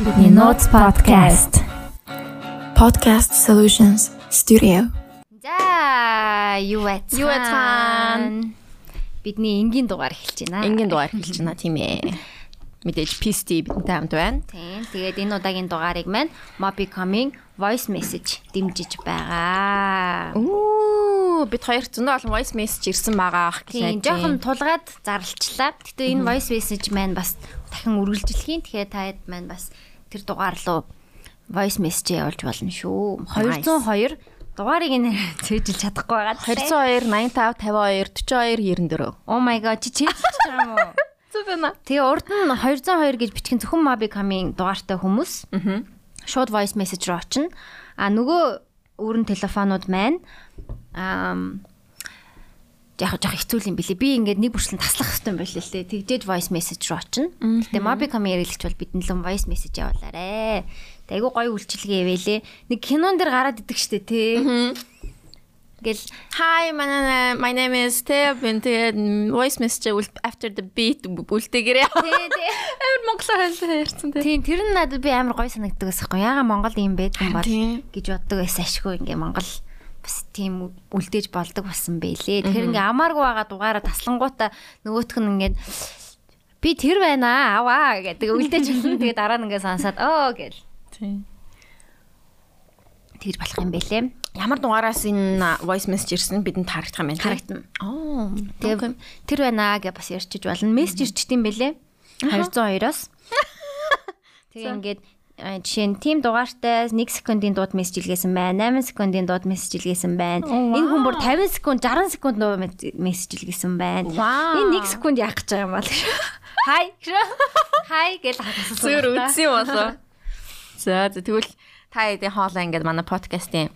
Бидний Notes podcast. Podcast Solutions Studio. За, юу байцгаана? Юу байцгаана? Бидний энгийн дугаар эхэлж байна. Энгийн дугаар хэлж байна тийм ээ. Мэдээж PST бидэнтэй хамт байна. Тийм. Тэгээд энэ удаагийн дугаарыг маань Mobi Coming voice message дэмжиж байгаа. Үу бид хоёр зөндөө олон voice message ирсэн байгаа ах Тийм, жоохон тулгаад зарлчлаа. Гэтэ энэ voice message маань бас дахин үргэлжлэхийн. Тэгэхээр таад маань бас тэр дугаар руу voice message явуулж болно шүү. 202 дугаарыг энэ цээжилж чадахгүй байгаа. 202 85 52 42 94. Oh my god чи чийж байгаа юм уу? Зүг байна. Тэгээ урд нь 202 гэж бичхэн зөвхөн Mobi Coming дугаартай хүмүүс. Аа. Шууд voice message руу очино. А нөгөө өөрөн телефонууд маань аа яг жоох хэцүү юм билий. Би ингээд нэг бүрчлэн таслах юм байна л лээ. Тэгжээж voice message руу очино. Гэтэ Mobi Coming ярилэгч бол бидний л voice message явуулаарэ. Тэг айгу гоё үйлчилгээ явээлээ. Нэг кинон дээр гараад идэг штэ тий. Гэл Hi my name my name is Tab and тэгээд voice message after the beat үлдээгээрээ. тий тий. Амар монголоор ярьсан тий. Тийм тэр нь надад би амар гоё санагддаг байсан. Яга Монгол юм байдаг юм бол гэж боддог байсан ашгүй ингээ Монгол бас тийм үлдээж болдог болсон байлээ. Тэгэхээр ингээ амааргүй байгаа дугаараа таслангуудаа нөгөөх нь ингээд би тэр байна аваа гэдэг үлдээж болно. Тэгээ дараа нь ингээ сансаад оо гэл Тий. тэгж болох юм байлээ. Ямар дугаараас энэ voice message ирсэн бидэнд харагдах юм байна. Харагдана. Аа. Тэгээ тэр байна гэж бас ярьчих болно. Мессеж ирчт юм байлээ. 202-оос. Тэгээ ингээд жишээ нь тим дугаартай 1 секундын дууд мессеж илгээсэн байна. 8 секундын дууд мессеж илгээсэн байна. Энэ хүн бүр 50 секунд 60 секунд мессеж илгээсэн байна. Энэ 1 секунд яах гэж байгаа юм бол. Хай. Хай гэж хатсан. Зөөр үтсэн юм болоо. За тэгвэл та хэдийн хоолоо ингээд манай подкастын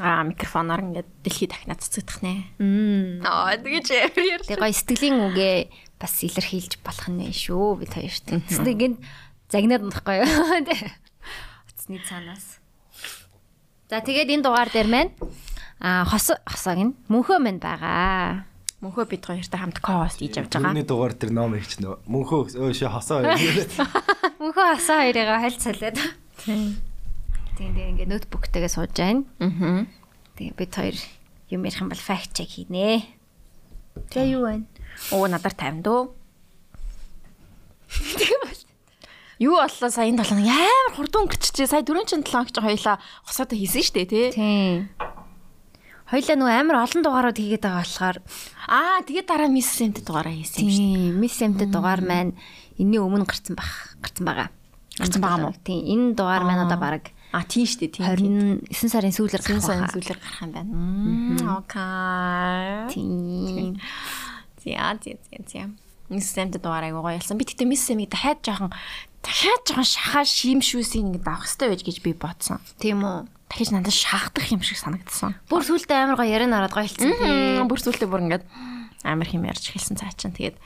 аа микрофоноор ингээд дэлхий дахнаа цэцэгдэх нэ. Аа тэгэж яар. Тэгээ гоё сэтгэлийн үгээ бас илэрхийлж болох нь шүү бид хоёрт. Сэтгэнд загнаад унахгүй юу? Утасны цаанаас. За тэгээд энэ дугаар дээр маань а хос хосог нь мөнхөө мэн байгаа. Мөнхөө бид хоёртой хамт co-host хийж явж байгаа. Түүний дугаар дээр ном хийчихнэ. Мөнхөө өө ши хасаа. Мөнхөө хасаа хоёрыгаа хальт салаад. Тийм. Тийм тийм ингээ ноутбуктайгээ сууж байна. Аа. Тэгээ бид хоёр юм ярих юм бол fact check хийнэ. За юу вэ? Оо надаар 50 дөө. Юу боллоо сая энэ толон амар хурдан өнгөрчихжээ. Сая 4 чин 7 гэж хоёлаа хосоодо хийсэн штэ тий. Тийм. Хоёлаа нөгөө амар олон дугаарууд хийгээд байгаа болохоор Аа тэгээд дараа мисс сэмт дугаараа хийсэн юм штэ. Тийм, мис эмтэй дугаар маань энэний өмнө гарсан бах, гарсан байгаа. Гарсан байгаа мó? Тийм, энэ дугаар маань одоо баг Аа тий штэ тий. 29 сарын сүүлээр гарах байна. зүйлэр гарах юм байна. Окей. Тийм. За за за Мисс Сэмд дугаараа гоё ялсан. Би тэгтээ мисс Сэмийг дахиад жоохон дахиад жоохон шахаа шимшүүсийг ингэ давах хэрэгтэй байж гэж би бодсон. Тийм үү. Дахиж надад шахдах юм шиг санагдсан. Бүр сүултээ амар гоё яриа нараад гоё хэлсэн. Бүр сүлтээ бүр ингэ амар хим ярьж эхэлсэн цаа чинь. Тэгээд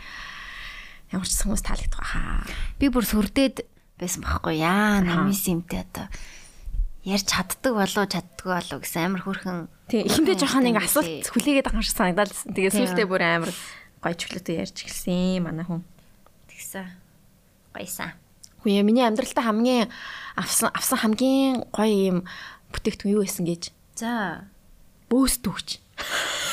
ямар ч хүмүүс таалагдах хаа. Би бүр сүрдээд байсан байхгүй яа. Намис эмтэй одоо ярьж чаддаг болоо чаддгүй болоо гэсэн амар хөрхөн Тэг эхэндээ жоохон нэг Тийм. асуулт хүлээгээд байгаа юм шиг санагдаад лсэн. Тэгээд Тийм. сүлтээ бүр амар гоё чөлөөтэй ярьж эхэлсэн манай хүн. тэгсэн. Гоёсан. Хүн яа миний амьдралтаа хамгийн авсан авсан хамгийн гоё юм бүтээгдэхүүн юу байсан гэж За. бөөс төгч.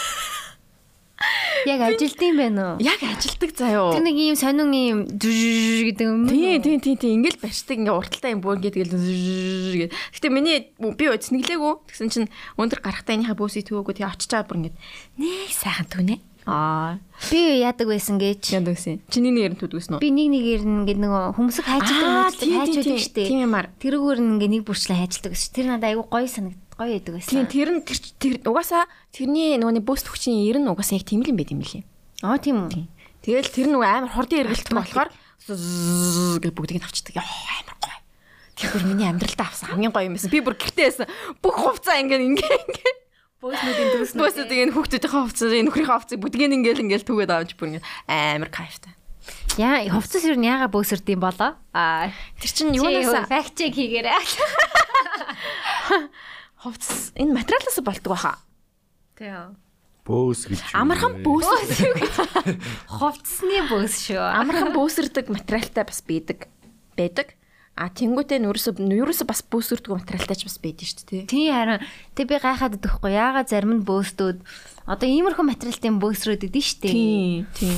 Яг ажилд юм байна уу? Яг ажилдаг заяо. Тэр нэг ийм сонин ийм гэдэг юм. Тийм тийм тийм тийм ингээл барьцдаг ингээ урталтай юм бөөн гэдэг л гэд. Гэтэ миний би өцнөглээгүү. Тэгсэн чинь өндөр гарахтаа энийхээ бөөсийг төвөөгөө тэгээ очичаад бүр ингээ нэг сайхан түнэ. Аа. Би яадаг байсан гэж. Янд үсэн. Чиний нэр нь төдгөөс нөө. Би нэг ингээд нөгөө хүмүүсийг хайчилдаг Аа, хайчилдаг тийм, хайчдаг штэ. тийм юмар. Тэрүүгээр нь ингээд нэг бүрчлээ хайчилдаг гэсэн. Тэр надад айгүй гоё санагд гоё яадаг байсан. Тийм тэр нь тэр тэр угаасаа тэрний нөгөө бөөс төгчийн ер нь угаасаа яг тийм л юм билий. Аа тийм үү. Тэгэл тэр нөгөө амар хурдан эргэлтэн болохоор гэж бүгдийг нь авчдаг. Яа амар гоё. Тэгэхээр миний амьдралтаа авсан хамгийн гоё юм байсан. Би бүр гэртээ байсан. Бүх хувцаа ингээ ингээ ингээ Бөөснүүдийн дүүс Бөөсөд ингэ хүүхдүүдийн хувцас, нөхрийн хувцас бүгдийг ингээл ингээл түгээд авч бүр ингэ амар кайфтай. Яа, хувцас юу яага бөөсөрд юм болоо? Аа. Тэр чинь юунаас факт чек хийгээрэй. хувцас энэ материалаас болдог баха. Тийм. Бөөс гэж. Амархан бөөс Хувцсны бөөс шүү. амархан бөөсөрдөг материалтай бас байдаг. Байдаг. А тэнгуүтэй нь ерөөсө ерөөсө бас бөөсөрдөг материалтай ч бас байдэн шүү дээ. Тий харин тэг би гайхаад идэхгүй яагаад зарим нь бөөстөөд одоо иймэрхүү материалтай бөөсрөөд идэв штэ. Тийм, тийм.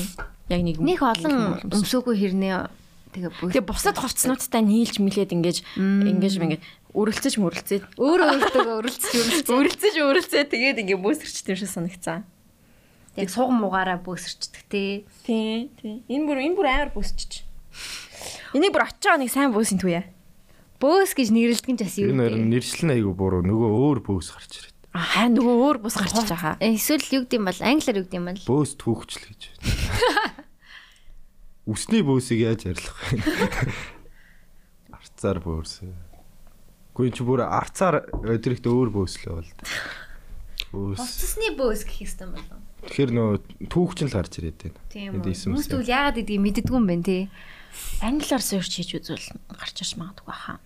Яг нэг Них олон өмсөөгүй хэрнээ тэгээ бөөс. Тэгээ бусад хувцснуудтай нийлж мэлээд ингэж ингэж ингэж өрөлцөж мөрөлцөөд Өөрөө өөртөө өрөлдсөж өрөлдсөж өрөлцөж өрөлцөө тэгээд ингээ бөөсөрчт юм шиг санагцсан. яг суг муугаараа бөөсөрчдөг тий. Тий, тий. Энэ бүр энэ бүр амар бөөсчих. Энийг бүр очоо нэг сайн бөөсөн түүе. Бөөс гэж нэрлдэг нь бас юу Энэ вэ? нэршлэн айгу буруу нөгөө өөр бөөс гарч ирээд. А харин нөгөө өөр бус гарчиж байгаа. Эсвэл юу гэдэм бол англиар юу гэдэм бол Бөөс түүхчл гэж. Үсний бөөсийг яаж ярьлах вэ? Арцаар бөөс. Гүн чи бүр арцаар өдрөгт өөр бөөслөө бол. Бөөс. Уцсны бөөс гэх юм болов. Тэгэхээр нөгөө түүхчин л гарч ирээд байна. Тийм Хүмүүс тэгвэл яагаад гэдгийг мэддэггүй юм бэ тий. Англиар search хийж үзвэл гарч ирж магадгүй хаа.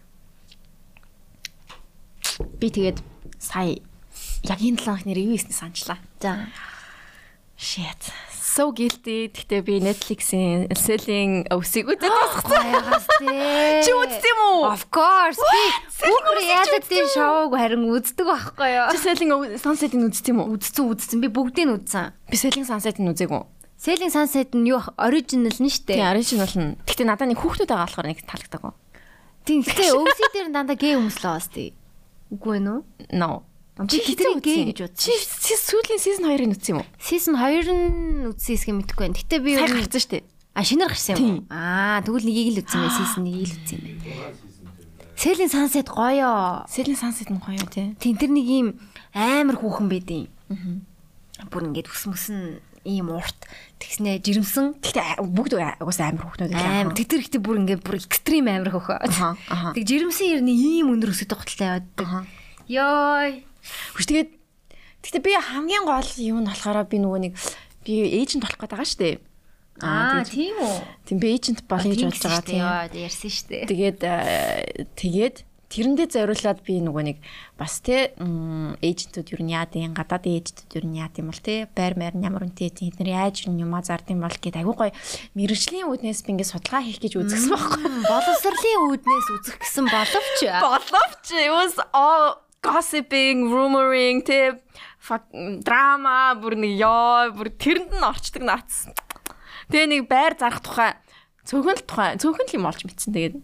Би тэгээд сая яг энэ талаах нэр юу хийсний санчлаа. За. Shit. So guilty. Гэтэ би Netflix-ийн Selling өвсийг үзээд тасчихсан. Чи үзсэн юм уу? Of course. Би бүх reality шоуг харин үздэг байхгүй юу? Чи Selling Sunset-ийг үзсэн юм уу? Үзсэн үзсэн. Би бүгдийг нь үзсэн. Би Selling Sunset-ийг үзээгүй. Selling Sunset нь юу original нь штэ. Тийм, original нь. Гэтэ надад нэг хүүхдүүд байгаа болохоор нэг таалагдаагүй. Тийм. Гэтэ өвсий дээр дандаа гээ өмслөө бас тий. Үгүй ээ нөө. No. Би хэтрийг гээ гэж Чи үзсэн. чи сүүлийн season 2-ыг үзсэн юм уу? Season 2 нь үзсэн хэсгийг мэдэхгүй байна. Гэтэ би нь гарсан шүү дээ. А шинээр гарсан юм уу? Аа, тэгвэл нэгийг л үзсэн байх. Season 1-ийг л үзсэн юм байна. Selling Sunset гоё. Selling Sunset нь гоё тий. Тин тэр нэг юм амар хүүхэн байдیں۔ Аа. Бүр ингээд ус мөс нь ийм урт тэгснэ жирэмсэн Гэтэ бүгд угаасаа амар хүүхдүүд аим тэтэр ихтэй бүр ингээд бүр экстрим амар хөхөө. Тэг жирэмсэн ерний ийм өндөр өсөд готлаа явдаг. Йой. Хүч тэгээд Гэтэ би хамгийн гол юм нь болохоор би нөгөө нэг би эйжент болох гээд байгаа шүү дээ. Аа, тийм үү? Тийм би эйжент болох гэж болж байгаа тийм. Яа, ярьсан шүү дээ. Тэгээд э, тэгээд тэрэндээ зориулаад би нөгөө нэг бас те эйжентүүд юу яад юм гадаадын эйжентүүд юу яад юм бол те байр маяр нь ямар үнэтэй эдгээр яаж юм юмаа зард юм бол гэд айгуу гоё мэрэгжлийн үүднээс би ингээд судалгаа хийх гэж үзсэн байхгүй. Боловсролын үүднээс үзэх гэсэн боловч. Боловч was all gossiping, rumoring те драма бүр нэг ёо бүр тэрэнд нь орчдөг наац. Тэгээ нэг байр зарах тухай цөөхөн л тухай цөөхөн л юм олж мэдсэн тэгээд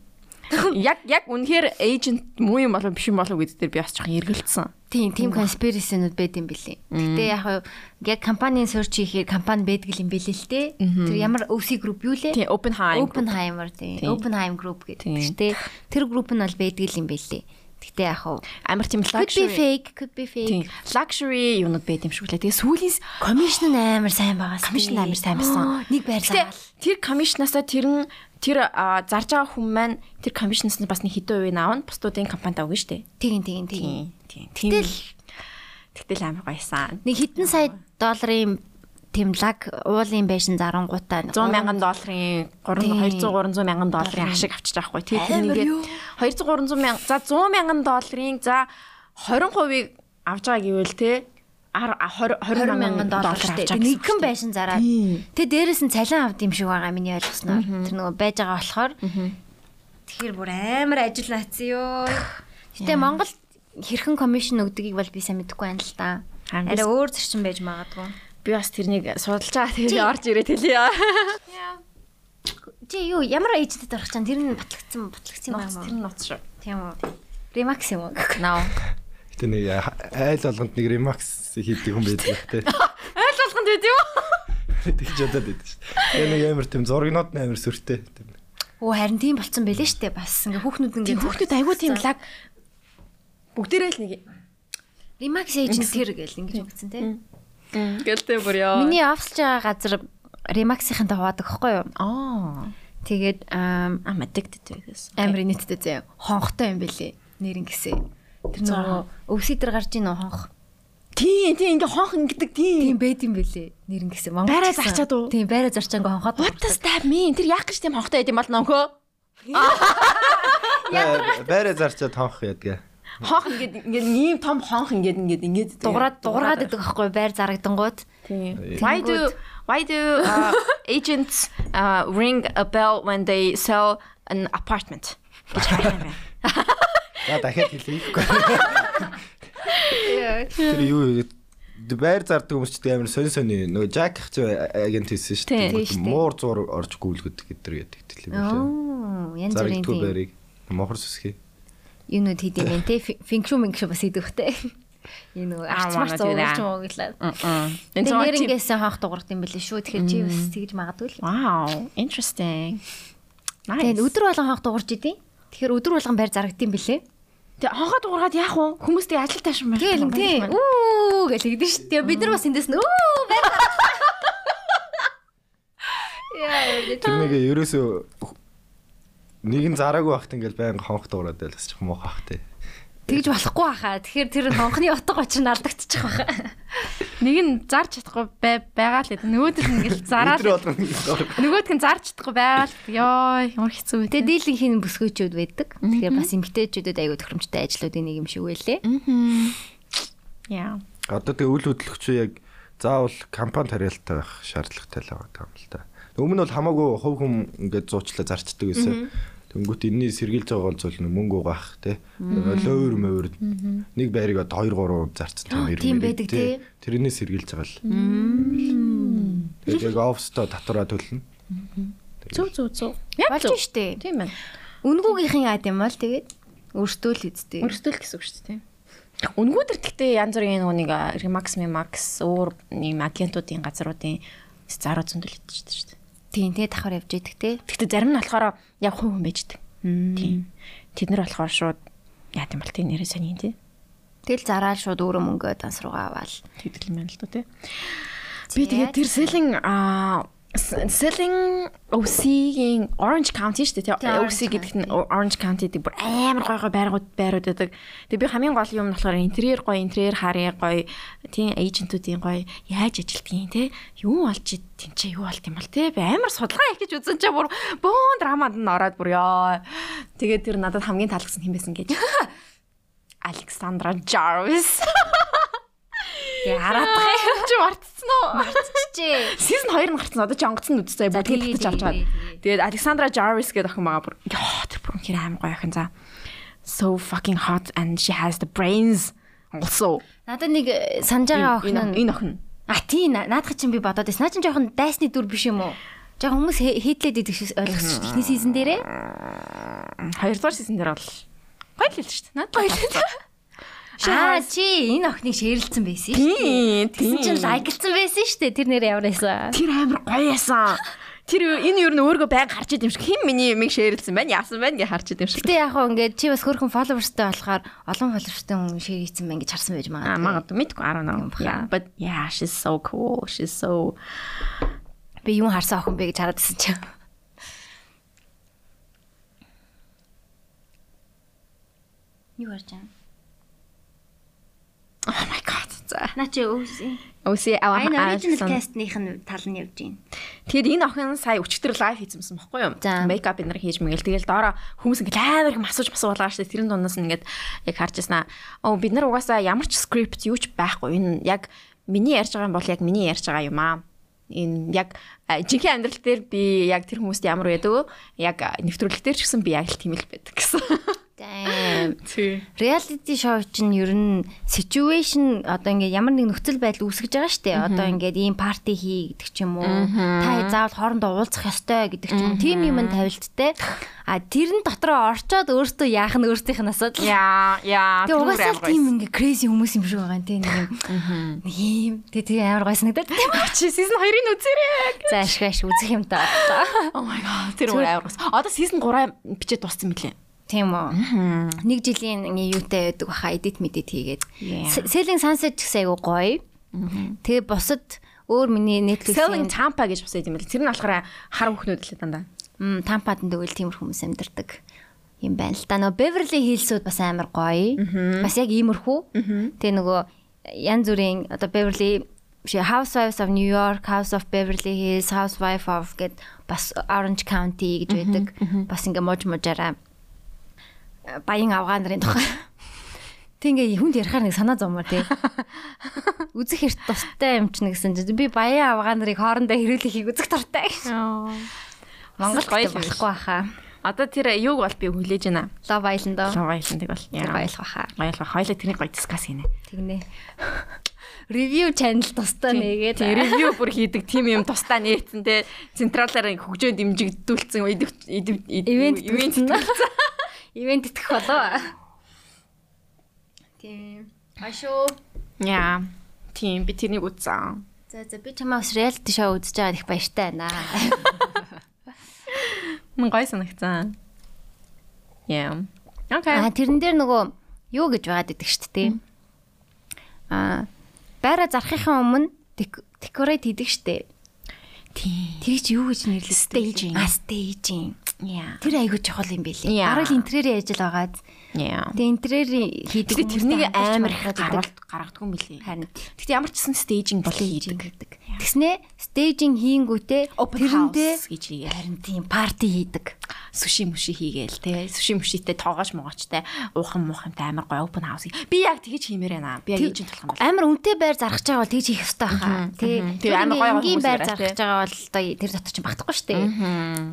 яг яг үнэхээр эйжент муу юм болов биш юм болов гэдэг дээр би бас жоохон эргэлцсэн. Тийм, тийм конспирасинууд байд юм бэлээ. Гэтэ яг яг компанийн search хийхээр компани байдаг юм бэлээ л те. Тэр ямар OC group юу лээ? Тийм Oppenheim. Oppenheimer тийм. Oppenheim group гэдэг Тийм. Тэр group нь бол байдаг юм бэлээ. Гэтэ яг хав амар тийм could be luxury. fake, could be fake. luxury юмнууд байд юм шиг лээ. Тэгээ сүүлээс Commission нь амар сайн байгаас. Commission амар сайн байсан. Нэг байр Гэтэ заавал. тэр комисснаасаа тэр нь тэр зарж байгаа хүн маань тэр комисснаас нь бас нэг хэдэн хувийг аавна. Бусдуудын компанид авна шүү дээ. Тийм, тийм, тийм. Тийм. Тэгэл Тэгтэл амар гоёсан. нэг хэдэн сая долларын тэмлаг уулын байшин зарангуудаа 100 мянган долларын 300 200 300 мянган долларын ашиг авчиж байгаа хгүй. Тэр Амар нэгээ юу? 200 300 мянган за 100 мянган долларын за 20%-ийг авж байгаа гэвэл те 20 20 мянган доллар авч штэ. байгаа Нэг гэсэн хэн үг шүү байшин зараад. Тэ дээрэс нь цалин авд юм шиг байгаа миний ойлгосноор. Тэр нөгөө байж байгаа болохоор. Тэгэхээр бүр амар ажил наацсан ёо. Гэтэ Монгол хэрхэн комисшн өгдөгийг бол би сайн мэдэхгүй байна л да. Арай өөр зөрчин байж магадгүй. Би бас тэрнийг судалж байгаа тэгээ орж ирээд хэлье. Чи юу ямар эйжентэд орох чам тэр нь батлагдсан батлагдсан юм байна тэр уу? ноц шүү. Тийм үү. Ремакс юм уу? Наа. Гэтэ нэг айл болгонд нэг ремакс хийдэг хүн байдаг те. Айл болгонд үү юу? Тэгж удаад байдаг шүү. Тэгээ нэг амар тийм зургнууд нь амар сүртэй. Тийм. Оо харин тийм болцсон байлээ штэ бас ингээ хүүхнүүд ингээ хүүхдүүд айгүй тийм лаг бүгдээрээ л нэг ремакс эйжент тэр гэл ингэж өгсөн тий. гэлтэй бүр яа. Миний офсж байгаа газар ремаксийнхэнтэй хуваадаг хгүй юу? аа Тэгээд I'm addicted to this. амар нийтдээ зэ хонхтой юм бэлээ. Нэр ингэсээ. Тэр нөгөө өвсөй дээр гарч ийн хонх. Тийм тийм ингээ хонх ингэдэг Тийм тийм. байд юм бэлээ. Нэр ингэсээ. Монгол. Байраа гэсэн. зарчаад уу? Тийм байраа зарчаангаа хонхоод. What does that mean? Тэр яг гэж тийм хонхтой байд юм бол нөхөө. Байраа зарчаад хонх ядгаа. Хонх ингээд ингээд ийм том хонх ингээд ингээд ингээд дуграад дуграад байдаг аахгүй байр зарагдангууд. Тийм. Why do why do uh, agents uh, ring a bell when they sell an apartment? За дахиад хэлье. Тэр юу байр зардаг хүмүүс ч амар сонь сони нөгөө Жак их чи агент хийсэн шүү дээ. Муур зур орж гүйлгэдэг гэдэг яадаг хэлээ байлаа. Оо, янз бүрийн тийм байрыг мохор сүсхий. юунууд хийд юм бэ те финкшу минкшу бас хийдэг хөтэй. Энэ нөгөө I арч wanna марц do that. уугч муу гэлээ. Энэ нэрэнгээс хаах дуурд юм бэлээ шүү. Тэгэхээр чи бас тэгж магадгүй л. Wow, interesting. Тэгээд Nice. өдөр болгон хаах дуурж идэв. Тэгэхээр өдөр болгон байр зарагдсан бэлээ. Тэг хонхоо дуургаад яах вэ? Хүмүүс тэг ажил тааш юм байна. Тийм тийм. Үу гэж хэлдэг шүү. Тэгээ бид нар бас эндээс нь үу байр Яа, Тэр нэг ерөөсөө нэг нь зараагүй байхт ингээл байнга хонх дуурайд байлгас чих муу хах те тэгж болохгүй хаа. Тэгэхээр тэр монхны утга учир нь алдагдчих واخа. Нэг нь зарж чадахгүй байгаа л гэдэг. Нөгөөдөл нь ингээл зараад. Нөгөөдх нь зарж чадахгүй байгаа л ёо ямар хэцүү. Тэгээ дийлэн хин бүсгөөчүүд байдаг. Тэгэхээр бас эмгтээчүүдэд аягүй тохиромжтой ажлуудын нэг юм шиг байлээ. Яа. Одоо тэгээ үйл хөдлөгч яг заавал компани тариалтай байх шаардлагатай л байгаа юм л да. Өмнө нь бол хамаагүй хувь хүм ингээд зуучлаа зарчдаг гэсэн. Тэнгүүт энэний сэргийлж байгаа бол зүйл нь мөнгө угаах те. Лойр мөвөр нэг байрыг одоо 2 3 зарцсан Аа, тийм байдаг те. Тэрний сэргийлж байгаа л. Тэгээд яг офсто татвараа төлнө. Зүг зүг зүг. Болж штэ. Тийм байна. Үнгүүгийнхэн ад юм бол тэгээд өөртөө л үздэй. Өрсдөл гэсэн үг шүү дээ. Үнгүүдэр гэхдээ янз бүрийн нэг Remax Max өөр ийм агентуудын газруудын заруу зөндөл идэж шүү дээ. Тийм тэгээ давхар явж идэг те. Гэхдээ зарим нь болохоор яг хувь хүн байждаг. Тийм. Тэд нар болохоор шууд яа гэм бол тийм нэрээ сони тий. Тэгэл зараал шууд өөрөө мөнгөө данс руугаа аваал. Тэгдэл юм байна л да тий. Би тэгээд тэр selling а selling OC-ийн Orange County шүү дээ тий. Тий, OC гэдэг нь Orange County гэдэг бүр амар гой гой байрууд байрууд байдаг. Тэгээд би хамгийн гол юм нь болохоор интерьер гой, интерьер харьяа гой, тий эйжентүүдийн гой яаж ажилтгийг тий. Юу болж тэнцээ юу болт юм бол тий. Би амар судалгаа их гэж үзэн чаа бүр бөөн драмад нь ороод бүр ёо. Тэгээд тэр надад хамгийн таалагдсан хэм байсан гэж. Александра Jarvis. Яараадах юм. Чи мартсан уу? Чичээ. Season 2 нь гарсан одоо ч онгоцсон За, бүгд тэгээ, бүтэж авч тэгээ, байгаа. Тэгээд Alexandra Jarvis гэдэг охин байгаа бүр ёо тэр бүр хэр аим гоё охин за. So fucking hot and she has the brains also. Надад нэг э, санаж байгаа охин Энэ охин. А тий наадах чинь би бодоод байсан. Наа чинь жоохон дайсны дүр биш юм уу? Жоохон хүмүүс хейтлээд идэх шиг ойлгосон шүү. Эхний сизон дээрээ. Хоёрдугаар season дээр бол гоё л л шүү дээ. Надад гоё л. Аа чи энэ охиныг шеэрлсэн байсан шүү. Тийм, Тэгсэн чинь лайклсан байсан шүү дээ. Тэр нэр ямар байсан? Тэр амар гоё ясан. Тэр энэ юу н өөргөө байг харж идэм шиг хэн миний юмыг шеэрлсэн байна яасан байна гэж харж идэм шиг. Гэтэ яг хөө ингээд чи бас хөрхөн followersтай болохоор олон followersтай хүн шеэр хийсэн байна гэж харсан байж Аа магадгүй. магадгүй мэдгүй I don't know. Yeah, but yeah, she's so cool. She's so Би юу харсан охин бэ гэж хараад байсан чинь. Юу харж байгаа? Oh my god. За. Наа чи өвсөн. Өсөө аваа. Энэ original cast-ных нь тал нь явж байна. Тэгэхээр энэ охин сая өчтөр лайв хийсэн байхгүй юу? За. Мейкап энэ хийж мэгэл тэгэл доороо хүмүүс ингээд амар их масууж масуулгаа штэ тэрэн дундаас нь ингээд яг харж яснаа. Оо бид нар угаасаа ямар ч скрипт юу ч байхгүй. Энэ яг миний ярьж байгаа юм бол яг миний ярьж байгаа юм аа. Энэ яг жинхэнэ амьдрал дээр би яг тэр хүмүүст ямар байдаг вэ? Яг а, нэвтрүүлэг дээр ч гэсэн би яг л тийм л байдаг гэсэн. Damn. Тий. Reality show чинь ер нь situation одоо ингээд ямар нэг нөхцөл байдал үүсгэж байгаа шүү дээ. Одоо ингээд ийм парти хий гэдэг ч юм уу. Та заавал хоорондоо уулзах ёстой гэдэг ч юм. Тим юм тавилттай. А тэрэн дотроо орчоод өөртөө яах нь өөртөөх нь асуудал. Яа, яа. Тэгээ угаасаа тийм ингээ crazy хүмүүс юм шиг байгаа юм тийм нэг юм. Нэг юм. Тэгээ тэгээ амар гой санагдаад тийм үү? чи season 2-ын үзээрэй. За ашиг ашиг үзэх юм даа. Oh my god. Тэр амар. Одоо season 3 бичээд дууссан мөлий. Тийм үү. Нэг жилийн юутай байдаг баха edit medit хийгээд. Selling sunset гэсэн айгу гоё. Тэгээ бусад өөр миний Selling Netflix-ийн Tampa гэж бас юм байл. Тэр нь болохоор хар бүхнүүд л дандаа. м тампад тэгвэл тиймэр хүмүүс амьдардаг юм байна л да. Нөгөө Beverly Hills-ууд бас амар гоё. Бас яг иймэрхүү. Тэгээ нөгөө янз бүрийн одоо Beverly чи Housewives of New York, House of Beverly Hills, Housewife of гэд бас Orange County гэж байдаг. Бас ингээ мож можаараа баян авгаа нарын тухай. Тэг ингээ хүнд ярихаар нэг санаа зовмоор тий. Үзэх хэрэг тустай юм ч нэгсэн чинь би баян авгаа нарыг хоорондоо хэрүүлэхийг үзэх дуртай. Монгол гоё болохгүй хаа. Одоо тэр юуг бол би хүлээж байна. Love Island доо. Love Island-ыг бол баялах баха. Баялгаа хоёлаа тэрийг гоё дискас хийнэ. Тэгнэ. Review channel тустай нэгээд Тийм ревю бүр хийдэг тим юм тусдаа нээсэн те централаар хөгжөө дэмжигдүүлсэн ивент ивент ивент итгэх болоо. Тийм. Ашуу. яа тийм би тэрнийг үзсэн. За за би чамаас reality show үзэж байгаад их баяртай байна. Мэн гоё санагцсан. Яа. Окей. Аа тэрэн дээр нөгөө юу гэж байгаад идэг шүү дээ. Аа байраа зарахын өмнө декорейт хийдэг шүү дээ. Тийм. Тэр чи юу гэж нэрлэдэг? Staging. Аа staging. Яа. Тэр айгүй чухал юм байлээ. Бараг л интерьерийн ажил байгаад. Яа. Тэгээ интерьерийн хийдэг тэрнийг амар их гаргалт гаргадаг юм билий. Харин Гэхдээ ямар ч гэсэн staging хийдэг. Гэдэг. Тэгснэ стейжинг хийнгүүтээ тэрэндээ гэж хийгээ. харин тийм парти хийдэг. Суши муши хийгээл те. Суши мушитэй тоогооч могоочтой уухан муухантай амар гоё open house. Би яг тэгэж хиймээр байна. Би яг эйжент болох юм бол. Амар үнэтэй байр зархаж байгаа бол тэгж хийх хэрэгтэй хаа. Тий. Тэр амар гоё хүмүүс байр зархаж байгаа бол одоо тэр дотор чинь багтахгүй шүү дээ.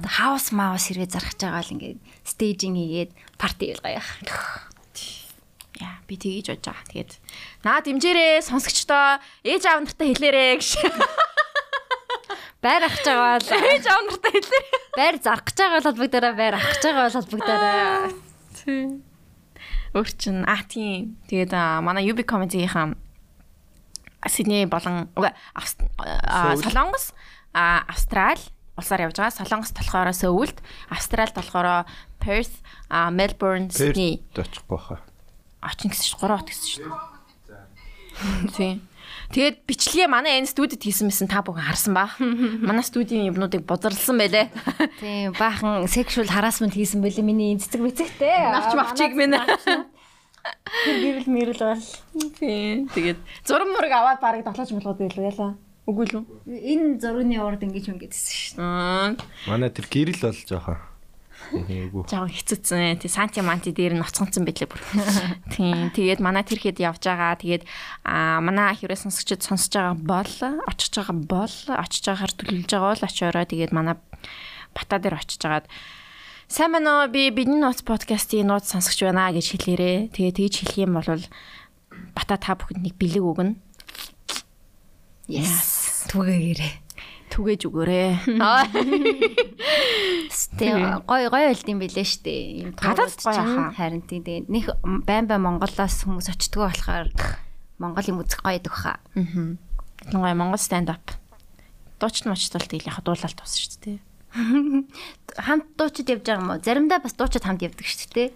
Хаус маус хэрвээ зархаж байгаа бол ингээд стейжинг хийгээд парти болгоё. Яа, би тгийж бодож байгаа. Тэгээд наа дэмжээрээ сонсогчдоо ээж аав нартай хэлээрээ гэж. Байр ахж байгаа бол Ээж аав нартай хэлээрээ. байр зархаж байгаа бол холбогдороо байр ахж байгаа бол холбогдороо. Өөр чин а тийм. Тэгээд аа, манай UB comedy-ийн Сидней болон аа. Солонгос, а Австрал улсаар явж байгаа. Солонгост болохоор Сөүлд, Австралид болохоор Perth, Melbourne, Sydney очихгүй хаа. Очин гэсэн чинь 3 хот гэсэн шүү дээ. Тийм. Тэгээд бичлэгээ манай энэ студид хийсэн мэсэн та бүхэн харсан ба. Манай студийн юмнуудыг бузарлсан байлээ. Тийм баахан sexual harassment хийсэн байлээ миний цэцэг мэцэгтэй. Навч мавчиг минь. гэрэл мэрэл бол. Тийм. Тэгээд зураг мураг аваад барыг дотлооч молгоод байлаа яла. Үгүй л үү? Энэ зургийн урд ингэж хөнгөдсөн шүү дээ. Аа. Манай тэр гэрэл бол жоохон. Ээгүү. Жаа хэцүүцэн. Тий санти манти дээр нь ноцгонцсон байлээ бүр. Тийм. Тэгээд манай тэр хэд явж байгаа. Тэгээд аа манай хэрэг сонсогчд сонсож байгаа бол очиж байгаа бол очиж байгаагаар төлөвлөж байгаа бол очиороо тэгээд манай бата дээр очиж агаад Сайн байна уу? Би бидний нууц подкастын нууц сонсогч байна гэж хэлээрээ. Тэгээ тэгж хэлэх юм бол бата та бүхэнд нэг бэлэг өгнө. Yes. Түгээгээрээ. Түгээж өгөөрэй. Тэгээ гой гой болд юм билээ дээ. Ийм Гадаад гоё хаа. Харин тийм тэгээ них байн байн Монголоос хүмүүс очтгоо болохоор Монгол юм үзэх гоё идэх хаа. Аа. Нөгөө Монгол stand up. Дуучт мочтол тэгэл яг дуулалт тус шүү дээ. Хамт дуучид явж байгаа юм уу? Заримдаа бас дуучид хамт явдаг шүү дээ.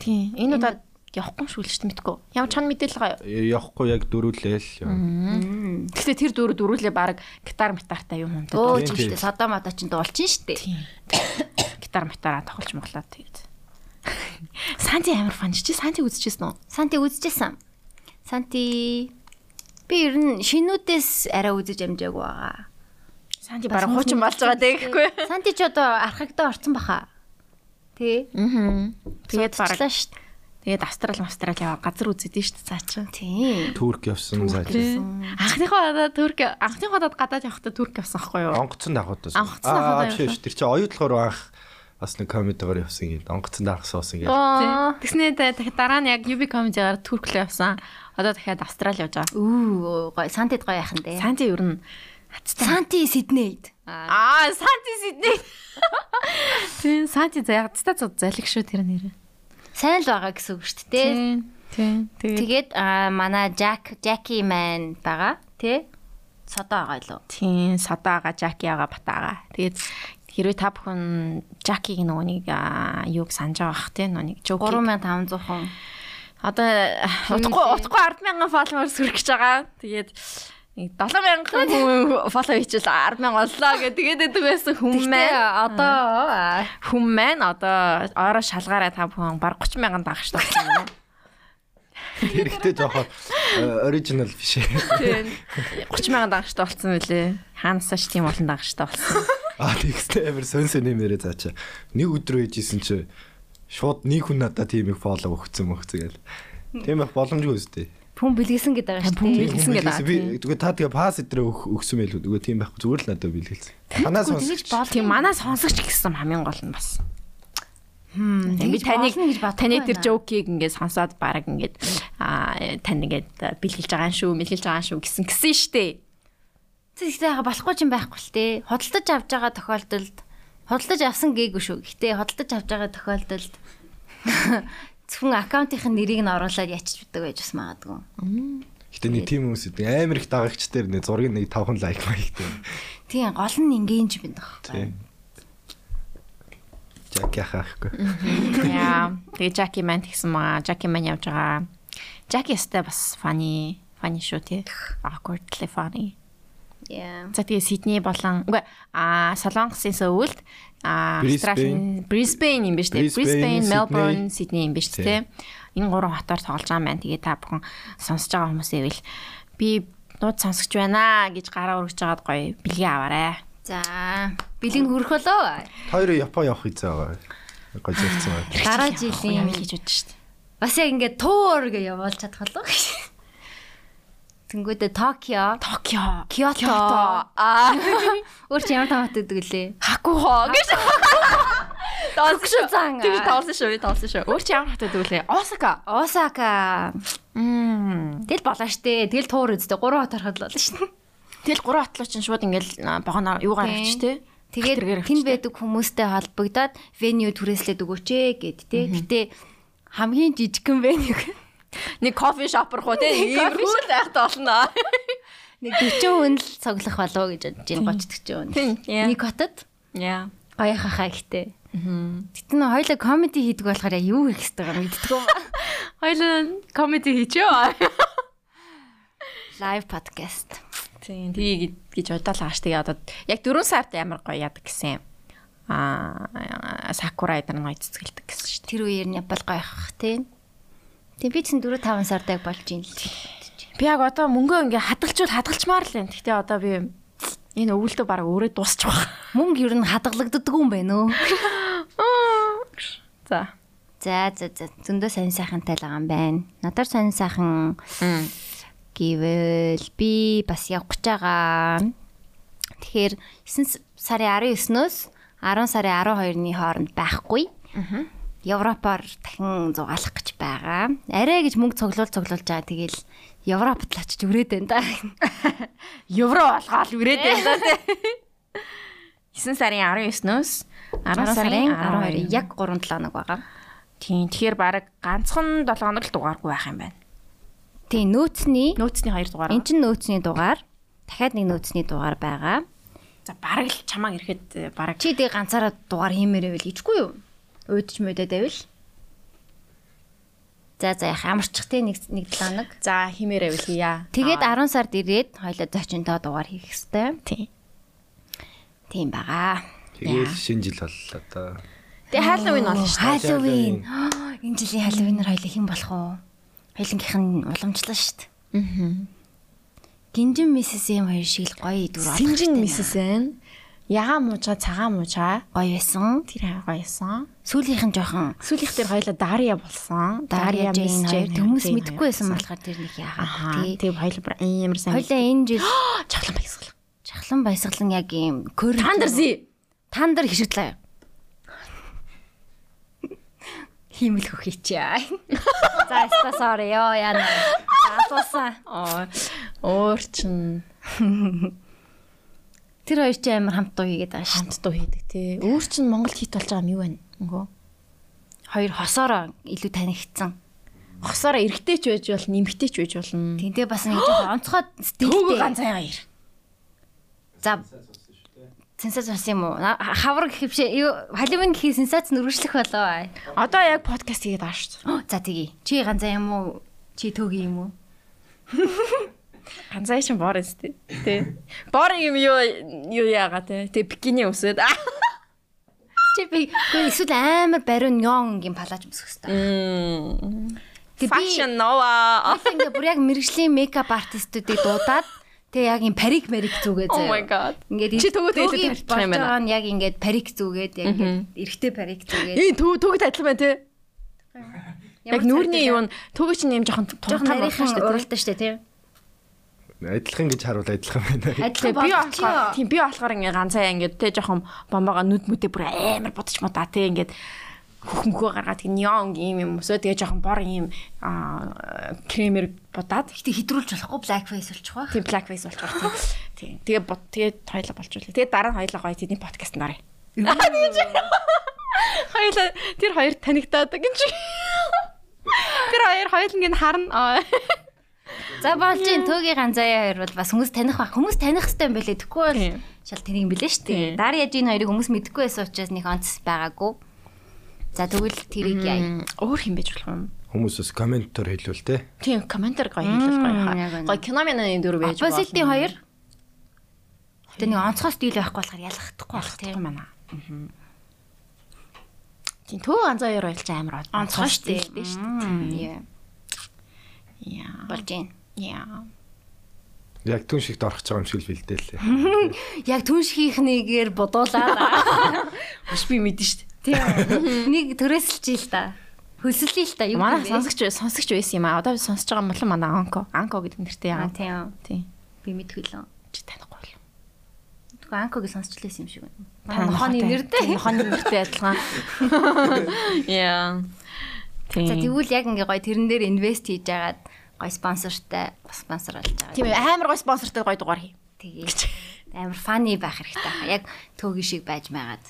Тийм. Энэ удаад явахгүй юм шүү л шүү мэдгүй. Ямар чон мэдээлэл байгаа юу? Явахгүй яг дөрүүлээл. Гэхдээ тэр дөрөв дөрүүлээ баг гитар метартай юм юм Өө ч дээ. Содо модо ч дуулчин. Тийм. Гитар метараа тоглож моглаад тэгээд. Санти амар фан чи Санти үзчихсэн үү? Санти үзчихсэн. Санти би ер нь шинүүдээс арай үзэж амжаагүй байгаа. Санти бараг хуучин болж байгаа тэгэхгүй. Санти ч одоо архагтаа орцсон баха. Тэ. Аа. Тэгээд шүү дээ. Тэгээд австрал австрал яваа газар үзэдэн шүү дээ цаа чи. Тийм. Турк явсан заа. Анхныхоо удаад турк анхныхоо удаад гадаад явахдаа турк явсан хгүй юу? Онгоцон давхад. Онгоцон давхад тийм явсан. шүү. Тэр чинь оюутлахаар анх бас нэг комедигаар явсан юм. Онгоцон давхсан бас ингэ. Аа. Тэгснээ дахиад дараа нь яг UB comedy-гаар турк руу явсан. Одоо дахиад австрал явж байгаа. Үу гой Сантид гоё яхан дээ. Санти ер нь хацтай. Санти Сиднейд. Аа, Санти Сидней. Тийм, Санти зягцтай цуд залих шүү тэр нэр. Сайн л байгаа гэсэн үг шүү дээ. Тийм. Тэгээд аа, манай Jack Jackie Man байгаа тий. Содоо байгаа лөө. тийм садаага, Жакиага, батаага. Тэгээд хэрвээ та бүхэн Жакиг нөгөө нэг юуг санаж байгаа бах тийм нөгөө нэг жоки. 3500 хүн. Одоо утгагүй утгагүй 100000 followers хүрэх гэж байгаа. Тэгээд нэг 7000 хүн follow хийчихэл 100000 оллоо гэдэг тэгээд байдаг байсан маань. одоо маань одоо ороо шалгаараа та бүхэн баг 30000 дагагч болсон юм байна. Тэр ихтэй жоохон оригинал биш ээ. Тийм. 30000 дагагчтай болсон мөлий. Хаанасаач тийм олон дагагчтай болсон. Аа тэгстэй амар сон сон нэмэрээ заачаа. Нэг өдөр ээжсэн чи шууд нэг хүн надад тийм их фоллоу өгцөн мөгцөө гэл. Тийм их боломжгүй үстэй. Хүн бэлгэсэн гэдэг байгаа шүү дээ. Бэлгэсэн гэдэг аа, Би тэгээ та тэгээ пас өдрөө өгсөн байлгүй. Зүгээр тийм байхгүй зүгээр л надад бэлгэлсэн. Сонсч. бол Тийм манай сонсогч гэсэн хамгийн гол нь бас. Би тэгж таныг таны тэр байна. жоокийг ингээд сонсоод баг ингээд аа тань ингээд бэлгэлж байгаа шүү, мэлгэлж байгаа шүү гэсэн гисэн штэ. Яга болохгүй ч юм байхгүй л те. Худалдаж авч байгаа тохиолдолд худалдаж авсан гээгүй шүү. Гэтэ худалдаж авч байгаа тохиолдолд зөвхөн аккаунтын нэрийг нь оруулаад ячиж бидэг байж бас магадгүй. Гэтэ нэг тийм хүмүүс идэв. Амар их дагагч дээр нэг зургийг нэг 5 лайк маягтай. Тийм гол нь ингээж бидэг байхгүй. Тийм. Жак яхахгүй. Яа. Тэгээ Жаки ман тэгсэн маа. Жаки ман явж байгаа. Жаки өстэй бас funny funny шүү тий. Awkwardly funny. За тэгээ Сидней болон үгүй а Солонгосын сөүлд а Brisbane. Brisbane юм биш үү? Brisbane. Melbourne, Sydney юм биш үү? Энэ гурван хотоор тоглож байгаа юм байна. Тэгээ та бүхэн сонсож байгаа хүмүүс ивэл би нууд сонсогч байна гэж гараа өргөж жагаад гоё бэлгээ аваарэ. За бэлэг хүрэх болоо. Хоёр Япон явах хэзээ байгаа. Гoj ярьсан байна. Дараа жилийн гэж бодож штт. бас яг ингээд туур гэж явуулж чадах болоо гэж. Тэнгүүдээ Токио, Токио, Киото. Аа, Өөр чи ямар тамаатай гэдэг лээ? Хакухо гэж. Токшо зан. Тэгж тоолсон шүү, тоолсон шүү. Өөр чи ямар хатад үлээ? Осака. Осака. Мм. Тэгэл болоо штэ. Тэгэл туур үздэй. Гурван хот харахад болоо штэ. Тэгэл гурван атлуу чинь шууд ингээл а, богоноор юугаар авчих те. Тэгээд тэнд байдаг хүмүүстэй холбогдоод venue түрээслээд өгөөч ээ гэд тэ. Гэтэ хамгийн жижигхэн venue Нэг кофе шопор хоо те. Ийм хөл байхтай болно. нэг 40 хүн л цуглах болов гэж бодож байна 30 40 хүн. Тийм. Нэг хотод Яа. гоёхахаа ихтэй. Гэтэ нөө хоёлаа комеди хийдэг болохоор юу хийх хэвээр мэддэггүй. Хоёлаа комеди хийчихөө. Live podcast. Тийм, тгий гэж бодлоо ш. Тэгээ одоо яг 4 сард амар гоё яадаг гэсэн. Аа, сакура эдэр гоё цэцгэлдэг гэсэн шүү дээ. Тэр үеэр нь Япал гоёхах тий. Тэг би чинь 4 5 сард яг болж юм л. Би яг одоо мөнгөө ингээ хадгалчвал хадгалчмаар л юм. Гэхдээ одоо би энэ өвөлдөө баг өөрөө дуусчих واخ. Мөнгө ер нь хадгалагддаг юм байна уу? За. За за за зөндөө сонир сайхантай л байгаа юм байна. Надаар сонир сайхан гэвэл би бас явах гэж байгаа. Тэгэхээр 9 сарын 19-өөс 10 сарын 12-ны хооронд байхгүй. Европоор дахин зугаалах гэж байгаа. Арай гэж мөнгө цуглуул цуглуулж байгаа. Тэгэл Европод л очиж өрөөд байна да. Евро болгоол үрээд байна да тий. 9 сарын 19-өөс 10 сарын 12 яг 3 7 хоног байгаа. Тийм. Тэгэхээр баг ганцхан 7 хоног л дугааргүй байх юм байна. Тийм нөөцний Нөөцний 2 дугаар. эн чин нөөцний дугаар дахиад нэг нөөцний дугаар байгаа. За баг л чамаа ирэхэд баг Чи тэг ганцаараа дугаар хиймээрээ байл гэжгүй юу? Уудч мөдөд байвал. За за яах амарчих те нэг нэг 7 хоног. за химээрээ бил хийя. Тэгээд 10 сард ирээд хоёлоо зочинтой дугаар хийх хэвээр. тийм. Тийм байгаа. Тэгээл шинэ жил боллоо одоо. Тэгээ Halloween болно шүү дээ. Halloween. Энэ жилийн Halloween-аар хоёлоо хэн болох вэ? Хоёлынгийнх нь уламжлаа шүү дээ. Аа. Гинжин миссис юм хоёр шиг л гоё дүр олох Синжин хэрэгтэй мисс эн. Ягаан муужаа цагаан муужаа. гоё байсан. Тэр гоёсон. Сүүлийнх нь жоохон Сүүлийнх дээр хоёлаа Дарья болсон. Дарья хоёр хүмүүс мэдгүй байсан болохоор тэр нэг яагаад тий. Тэгээ хоёлаа амар сайн. Хоёлаа энэ жил чаглан баясгал. чахлан баясгалан яг юм көр Тандарси. тандар хишгэлээ. Химэл хөх хийчээ. За яста sorry ёо яана. Асуусан. Аа. Өөр чин Тэр хоёр чи амар хамт дуу хийгээд байгаа шүү. хамт дуу хийдэг тий. Өөр чин Монгол хит болж байгаа юм юу вэ? Үгүй. Хоёр хосоороо илүү танигдсан. Хосоороо эргэтэй ч байж бол нэмэгтэй ч байж болно. Тэнтэй бас нэг жоохон онцгой Төгөө стилтэй. ганцхан хоёр. За Сенсац бас юм уу? Хавар гэхвшээ юу Халимын гэхий сенсац нүргэжлэх болоо. Одоо яг подкаст хийгээд байгаа шүү дээ. За тэгье. Чи ганцаа юм уу? Чи төгий юм уу? Ганцаа шин боор өстэй. Тэ. Боор юм юу юу яага тэ. Тэ бикини өсөд. Чи би эсвэл амар бариун нёнгийн палаж өмсөх хэрэгтэй. Fashion Nova. ингээ бүр яг мэрэгжлийн мейкап артистуудыг дуудаад тэг яг юм парик марик зүгээд Oh my god. Ингээд Чи төгөөд илүү төгөөг тарчих юм байна. нь яг ингээд парик зүгээд яг ингээд эрэгтэй парик зүгээд Ийм төг төгөд адилхан байна те. Яг нүүрний юу н төгөө чинь юм жоохон жоохон нарийнхан уралдаа штэ тий. Адилхан гэж харуул адилхан байна. Адилхан би болохоор тийм би болохоор ингээ ганцаа ингээд те жоохон бомбоогоо нүд мүдээ бүр амар бодож мудаа те ингээд хөхмгөө гаргаад тэг неон ийм юм өсөө тэгээ жоохон бор ийм аа кремер будаад Гэтэ хэдрүүлж болохгүй black face болчих ба. тийм black face болчих тийм. Тийм. Тэгээ бод тэгээ хоёлаа болчихвол. Тэгээ дараа нь хоёлаа гоё тэдний подкаст нараа. Хоёлаа тэр хоёр танигдаад гэж. Тэр хоёр хоёуланг нь харна. Аа. За болж ин төөгийн ганцаа хоёр бол бас хүмүүс таних ба хүмүүс таних хэрэгтэй юм байлээ. Тэгэхгүй бол Тийм. шал тэрийг юм билээ шүү дээ. Тийм. Дараа яж энэ хоёрыг хүмүүс мэдгүй байсан учраас нэг онц байгаагүй. За тэгвэл тэрийг яа. Өөр хин байж болох юм. Хүмүүс бас комментээр хэлвэл те. Тийм, комментар гоё хэлэл гоё. Гоё кино минаны дүр байж Opposite-ийн хоёр. Тэ нэг онцгой стил байхгүй болохоор ялгахдаггүй байх тийм тийм. байна. Тийм төө ганцаа хоёр ойлж амар Онцгой шүү дээ. дээ. Яа. Болж ин. Яа. Яг түн шигт орох гэж байгаа юм шиг л бэлдээ лээ. Яг түнш хийхнийгээр бодуулаад. Маш би мэдэн дээ. Тийм. Нэг төрөөсөлж ил та. Хөлсөлий л та. Юу Манай сонсогч сонсогч байсан юм аа. Одоо сонсож байгаа мөн манай анко. Анко гэдэг нэртэй яа. тийм. Тийм. Би мэдгүй л. Чи танихгүй л. Тэгвэл анкогийн сонсчлээсэн юм шиг байна. Та Нохооны нэртэй. Нохооны нэртэй адилхан. Яа. За тэгвэл яг ингээ гоё тэрэн дээр инвест хийж агаад гоё спонсортай спонсор болж байгаа. Тийм амар гой спонсортой гой дугаар хий. Тэгээ амар фаны байх хэрэгтэй хаа. Яг төөгийн шиг байж магаад.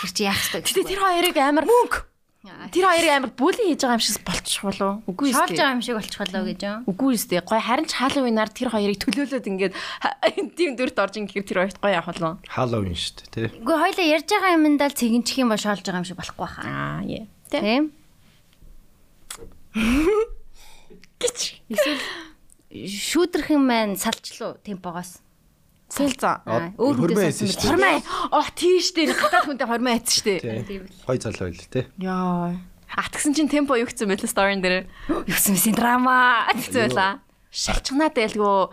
Тэр чи яах вэ? Гэтэ тэр хоёрыг амар мөнгө. Тэр хоёрыг амар бүлийн хийж байгаа юм шиг болчих болов. Үгүй шоолж ээ. байгаа юм шиг болчих болоо гэж юм. Үгүй ээ. Гой харин ч Халлоуинаар тэр хоёрыг төлөөлөөд ингээд тийм дүрт орж ингээд тэр хоёрт гой явах болов. Халлоуин шүү дээ те. Үгүй хоёлаа ярьж байгаа юмдаа л цэгэнчих юм ба шоолж байгаа юм шиг болохгүй хаа. Аа, яа. Тэ. Тийм. Гिच. Эсвэл шүүдрэх юм маань салчлуу темпогоос. Сэлза. Өөр хөрмөө салсан шүү дээ. Хормоо. Оо, тийш дээ. Гадаад хүнтэй хормоо айцсан шүү дээ. Тий. Гой залуу байл те. Яа. А тэгсэн чинь темпо юу гэсэн бэлээ сторин дээр. Юусэн мэсийн драма. Тэгсэн байла. Шалчганаад байлгүй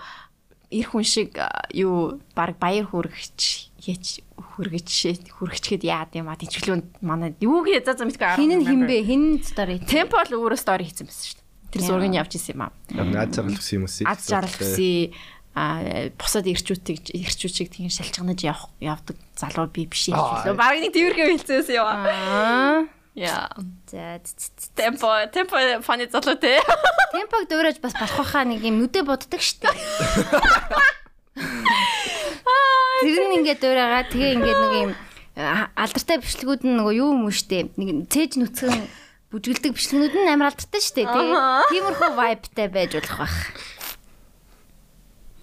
эр хүн шиг юу баг баяр хүргэж яч хүргэж хүргчгээд яад юм а тэнцвлүүнд манай юу гээ за за мэдгүй Хин нь хинбэ? Хин стори. темпо л өөрөө стори хийсэн байсан шүү дээ. Тэр зургийг явж исэн юм аа. Наад заргал гэсэн юм уу? Аз жаргал гэсэн а бусад ирчүүдийг ирчүүчийг тийм шалчганаж явах явдаг залуу би биш ээ хэлээ. Бараг нэг тиймэрхүү хэлцээс яа. Яа. За Темпо темпо фаны залуу те. темпог дуурайж бас болох байхаа нэг юм нүдэ боддог штеп. Тэр нь ингээд дуурайгаа тэгээ ингээд нэг юм алдартай бичлэгүүд нь нөгөө юу юм уу штеп. Нэг цээж нүцгэн бүжгэлдэг бичлэгүүд нь амар алдартай штеп. Ахаа. Тиймэрхүү вайбтай байж болох байх.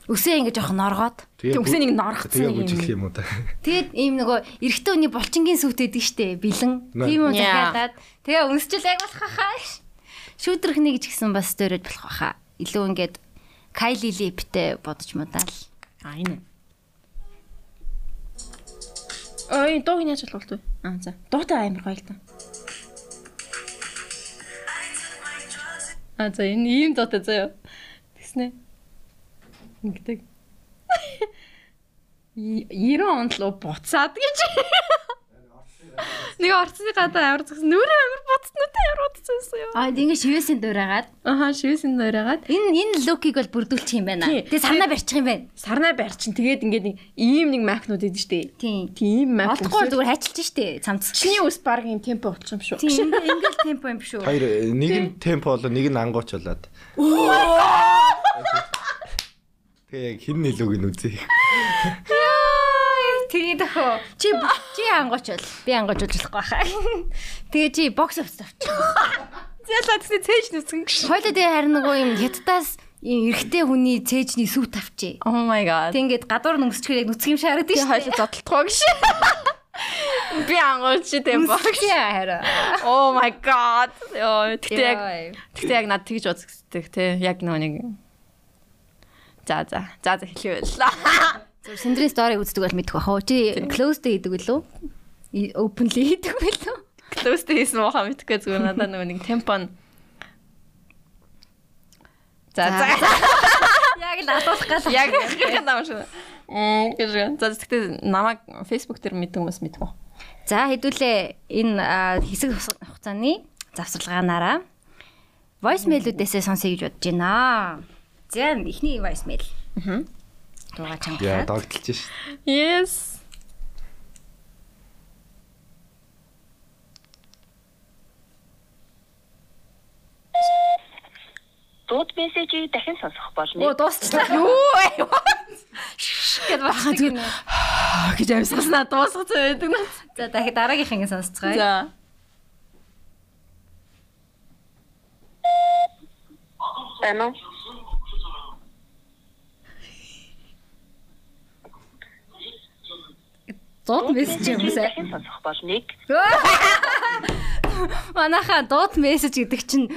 Үсээ ингээд жоох норгоод үсээ нэг норгоцсон Тэгээ нэг юм. бүжиглэх юм уу та. Тэгээд ийм нөгөө эрэгтэй хүний булчингийн сүт байдаг штэ бэлэн. Тийм үү захиалаад тэгээ үнсчил яг болох хаа. Шүүдрхний гэж гисэн бас дөрөж болох хаа. Илүү ингээд Кайли Липтэй бодож мудаал. А энэ. Ой, дууг яаж болох вэ? Аа за. Дуутай амар гоё л даа. А за энэ ийм дуутай заяа. Тэснэ. Ингэдэг. 90 онд л буцаад гэж. Нэг орцны гадаа амар згсэн. Нүрээ амар буцснуудаа амар буцсан юм. Аа ингэ шивээсийн дуурайгаад Аха, шивсэн нойраагаад энэ энэ лукийг бол бүрдүүлчих юм байна. Тий. Тэгээ санаа барьчих юм байна. сарнаа барьчин. Тэгээд ингээд нэг ийм нэг макнууд идэв штэ. Тийм. Тийм мак. Олдохгүй зүгээр хайчилж штэ цамц. Чиний ус баг юм темпо болчих юм шүү. Тийм ингээл темпо юм шүү. Хоёр нэг нь темпо болоо нэг нь ангууч болоод. Тэгээ яг хин нэлүүг нь үзье. Тэгээд өхөө чи чи ангууч бол би ангууч болохгүй хаа. Тэгээ чи бокс офс авч. Зялаа тэгсэн цээж нүцгэн гэж. Хойлоо тэгээ харин нөгөө юм хятадаас юм эрэгтэй хүний цээжний сүт авчээ. Oh my god. Тэг ингээд гадуур нүсчихээр яг нүцгэн шаарад Тэгээ шүү. хойлоо зодтолтгоо гэж. Би ангууч темпо. Яа хараа. Oh my god. Йоо, тэгтээ яг тэгтээ яг над тэгж үздэг те. Яг нөгөө нэг За за. За за хэлээвэл. Зүр синдрийн стори үздэг бол мэдэх бах уу? Чи closed хийдэг үлээ? Openly хийдэг үлээ? Close хийсэн мохоо мэдхгүй зүгээр надаа нөгөө нэг темпо нь За за. Яг л асуулах гал. Яг хэрэг нам шүү. Мм гэж. За тэгтээ намайг Facebook дээр мэдэн хүмүүс мэдвэ. За хэдүүлээ энэ хэсэг хугацааны завсарлагаанаараа voicemail-үүдээсээ сонсъё гэж бодож байна. За эхний voicemail. Аа. Дугаа чангаа. Яа, догтлж ш. Yes. Дууд мессежийг дахин сонсох болно. Оо, дуусчлаа. Юу аа. Гэт багт гэж амьсгалснаа дуусгацсан байдаг нэ. За дахиад дараагийнх ингэ сонсцгаая. За. Эмэ Дууд мессеж юм дахин сонсох болныг Манайха дууд мессеж гэдэг чинь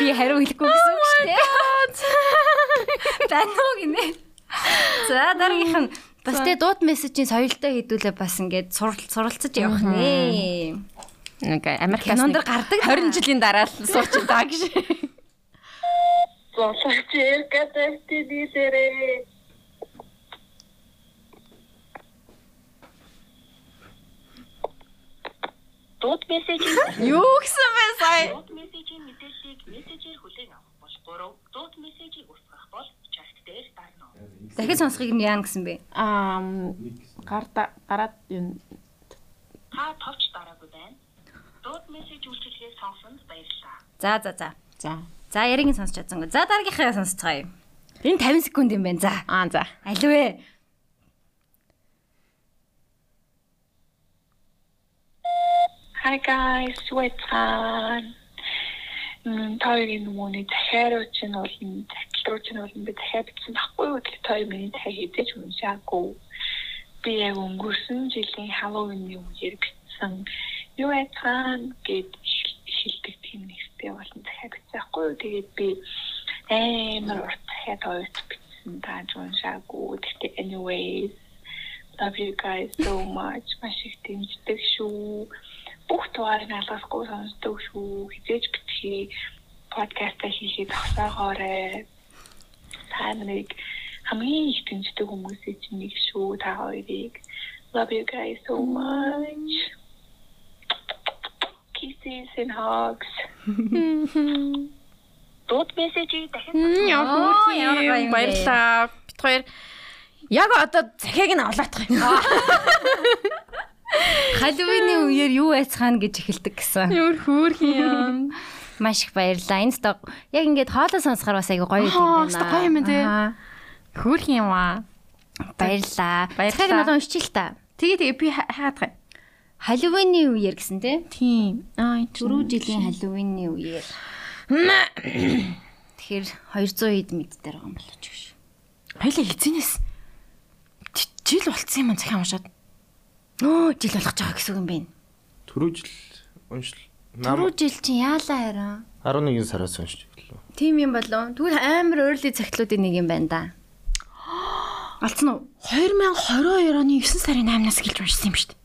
би хариу хэлэхгүй гэсэн үг шүү дээ. Байна уу гинэ. За дараагийнх нь бас тэ дууд мессежийн соёлтой хэдүүлээ бас ингээд сурал суралцаж явах нэ. Окей, Америкаас нэг гардаг 20 жилийн дараа л сууч даа гэж. Сонсогч эргэдэг дилэрээ. Дууд мессежийг Юу гэсэн бэ сая? дууд мессежийн мэдээллийг мессежээр хүлээн авах бол 3, дууд мессежийг устгах бол чат дээр дарна. Дахид сонсхийг нь яана гэсэн бэ? Аа гарда гараад юу Та товч дараагүй байна. Дууд мессеж үйлчилгээг сонсонд баярлалаа. За за за. за. За яриг нь сонсч чадсангүй. За дараагийнхаа сонсцгоё. Энэ 50 секунд юм байна. За. Аа за. Аливаа. Hi guys, Sweatran. Мм тойгийн хүмүүний захиарууч нь бол захиарууч нь бол би захиа бичсэн байхгүй юу тэр той миний захиа хийдэж уншаагүй. Би яг өнгөрсөн жилийн Halloween-ийн үеэр бичсэн. Юу яцхан гэд шилдэг тийм нэртэй болон захиа бичсэн байхгүй юу. Тэгээд би амар урт захиа тоёрч бичсэн тааж уншаагүй. Гэхдээ anyways love you guys so much. Маш их дэмждэг шүү бүх тугаарыг алгасгүй сонсдог шүү. Хизээж битгий подкаста хийхэд тасаагаарэ. Та нарыг хамгийн их дэмждэг хүмүүсийн чинь нэг шүү. Та хоёрыг love you guys so much. Kisses and hugs. Дууд мессежийг дахин бэ. баярлаа. Бит хоёр яг одоо захиаг нь олоотох юм. Халууны үеэр юу айцхан гэж эхэлдэг гэсэн. Ямар хөөрхий юм. Маш их баярлалаа. Энэ ста яг ингээд хоолой сонсохоор бас айгу гоё юм байна. гоё юм тий. Хөөрхий юм аа. Баярлалаа. Баярлалаа. Цагааг надад уншчих л та. Тэгээ тэгээ би хаадаг юм. Халууны үеэр гэсэн тий. Тийм. Аа энэ Дөрөв жилийн халууны үеэр. Тэгэхээр 200 хэд мэд дээр байгаа юм болооч гэж. Хоёлаа хизэнээс жил болцсон юм захиа уншаад. Нөө жил болгож байгаа гэсэн үг юм байна. Түрүү жил уншил. Түрүү жил чинь яалаа хараа. 11 сараас уншиж гэлээ. Тим юм болов. Тэгвэл амар early цагтлуудын нэг юм байна да. Алдсан уу? 2022 оны 9 сарын 8-наас эхэлж уншсан юм шүү дээ.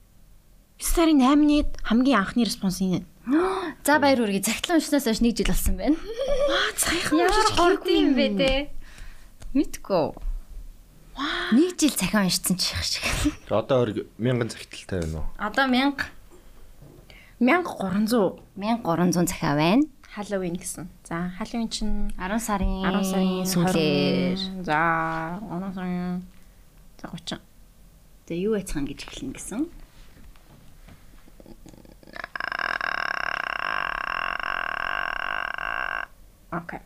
9 сарын 8-ны хамгийн анхны респонс энэ. За баяр үргээ цагтлан уншнаас хойш нэг жил болсон байна. Аа цайхан Ямар горд юм бэ те. Мэдгүй. Нэг жил цахиан уншсан ч их шиг. Одоо ориг 1000 цагталтай байна уу? Одоо 1000 1300 1300 цахиа байна. Halloween гэсэн. За Halloween чинь 10 сарын 10 сарын сүүлээр. 20. За 10 сарын за 30. Тэгээ юу яцхан гэж эхэлнэ гэсэн. Окей.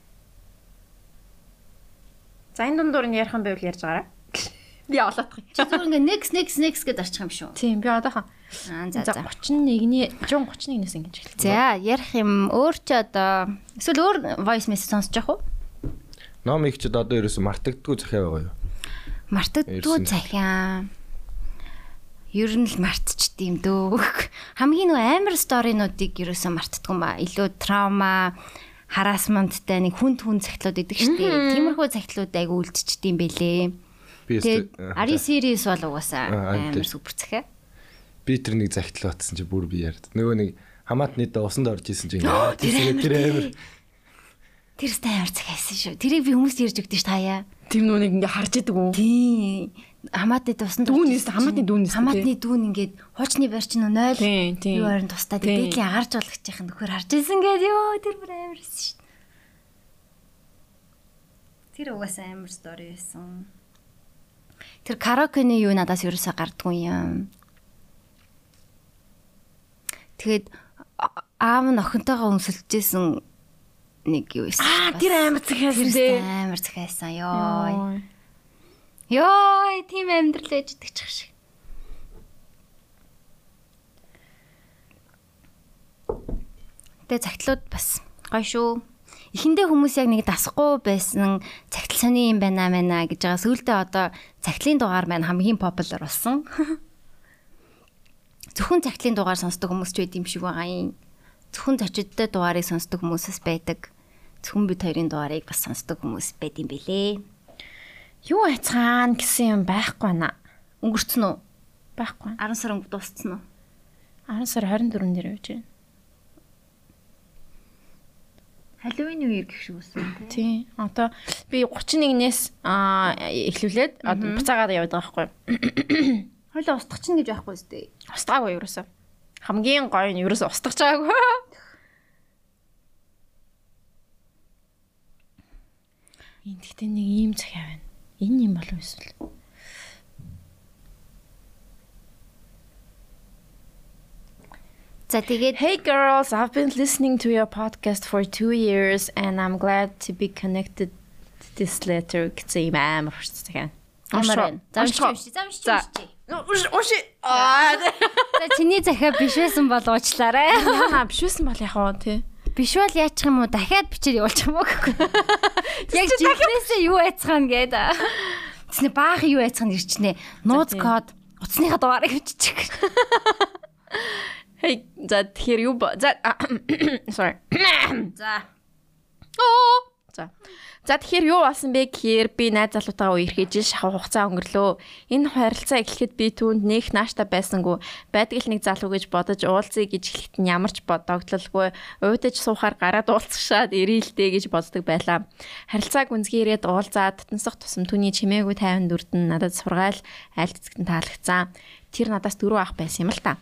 За энэ дундуур нь ярих юм байвал ярьж байгаарай. Би олоодох юм. Чи зүгээр ингээ next next next гэж арчих юм шүү. Тийм би одоохон. Аа за За за. 31-ний 131-ээс ингэж эхэлсэн. За ярих юм өөр ч одоо эсвэл өөр voice message сонсож явах уу? Ном их ч одоо ерөөсө мартагддгүй захиа байгаа юу? Мартагдгүй Ирсэн. захиа. Ер нь л мартчихдээ юм дөө. Хамгийн нөө амар сторинуудыг ерөөсөө мартдаггүй ба. Илүү траума, хараасменттай нэг хүнд хүн цагтлууд идэг штеп. Тиймэрхүү цагтлууд айгу үлдчихдээ юм бэлээ. Би Тэгээд Ари series бол угаасаа Аа, амар супер захиа. би тэр нэг захитал батсан чи бүр би ярьд. Нөгөө нэг хамаатны дэ усанд орж исэн чи тэр тэр амир Тэр стай амар захиасан шүү. Тэрийг би хүмүүст ярьж өгдөө ш таяа. Тийм нүг ингээ харж идэг үү? Тийм. Хамаатны тусанд Дүүнээс хамаатны дүүнээс үү, хамаатны дүүн ингээд хуучны барь чинь 0 Тийм, тийм. юу харин Тийм. дээдлийн агарч болгочихын нөхөр харж исэн гэдэг ёо тэр бүр амар байсан шүү. Тэр угаасаа амар стори байсан. Тэр караокены юу надаас ерөөсөө гардгүй юм. Тэгээд а- аав нь охинтойгоо өмсөлжсэн нэг юу байсан. Аа тэр амар захиасан тэр дээ. амар захиасан ёо. Ёо, тийм амьдрал ээж идэх шиг. Тэгээ цагтлууд бас гоё шүү. Эхэндээ хүмүүс яг нэг дасахгүй байсан цагтл сони юм байна мэнэ гэж байгаа. Сүүлдээ одоо цагтлын дугаар маань хамгийн популяр болсон. Зөвхөн цагтлын дугаар сонсдог хүмүүс ч байд юм шиг байгаа юм. Зөвхөн зочидтой дугаарыг сонсдог хүмүүсээс байдаг. Зөвхөн бид хоёрын дугаарыг бас сонсдог хүмүүс байд юм бэлээ. Юу айцгаан гэсэн юм байхгүй наа. Өнгөрцөн үү? Байхгүй. 10 сар өнгө дууссан уу? 10 сар 24 дээр явж байна. Халуун үеэр гэх шиг үсэн тий. Одоо би 31-ээс аа эхлүүлээд одоо буцаагаад яваад байгаа байхгүй. Хойлоо устгах чинь гэж байхгүй зү. Устгаагүй ерөөсөө. Хамгийн гоё нь ерөөсөө устгаж байгаагүй. Энд гэхдээ нэг ийм захиа байна. Энэ юм болов эсвэл. За тэгээд Hey girls, I've been listening to your podcast for 2 years and I'm glad to be connected to this letter гэсэн юм амар хүрч захиа. ямар байна? За Уншгаа. уншиж за уншиж За. уншиж. Уши. Аа. За чиний захиа биш байсан бол уучлаарай. Яна биш үсэн бол яг уу тий. Биш бол яачих юм уу? Дахиад бичээр явуулчих юм уу гэхгүй. Яг жинхнээсээ юу айцгаана гээд. Тэсний баах юу айцгаана ирчнэ. Нууц код утасныхаа дугаарыг биччих. Hey, за тэгэхээр юу ба- за а, sorry. За. Оо. За. За тэгэхээр юу болсон бэ гэхээр би найз залуутаагаа үерхэж шахав хугацаа өнгөрлөө. Энэ харилцаа эхлэхэд би түүнд нээх нааштай байсангүй байдаг л нэг залуу гэж бодож уулзъя гэж хэлэхэд нь ямар ч бодогдлолгүй уйдаж суухаар гараад уулзчихад ирээлдэ гэж боддог байлаа. Харилцааг үнсгий ирээд уулзаад татнасах тусам түүний чимээгүй тайван дүрдэн надад сургаал аль цэцэгтэн таалагдсан. Тэр надаас дөрөв ах байсан юм л та.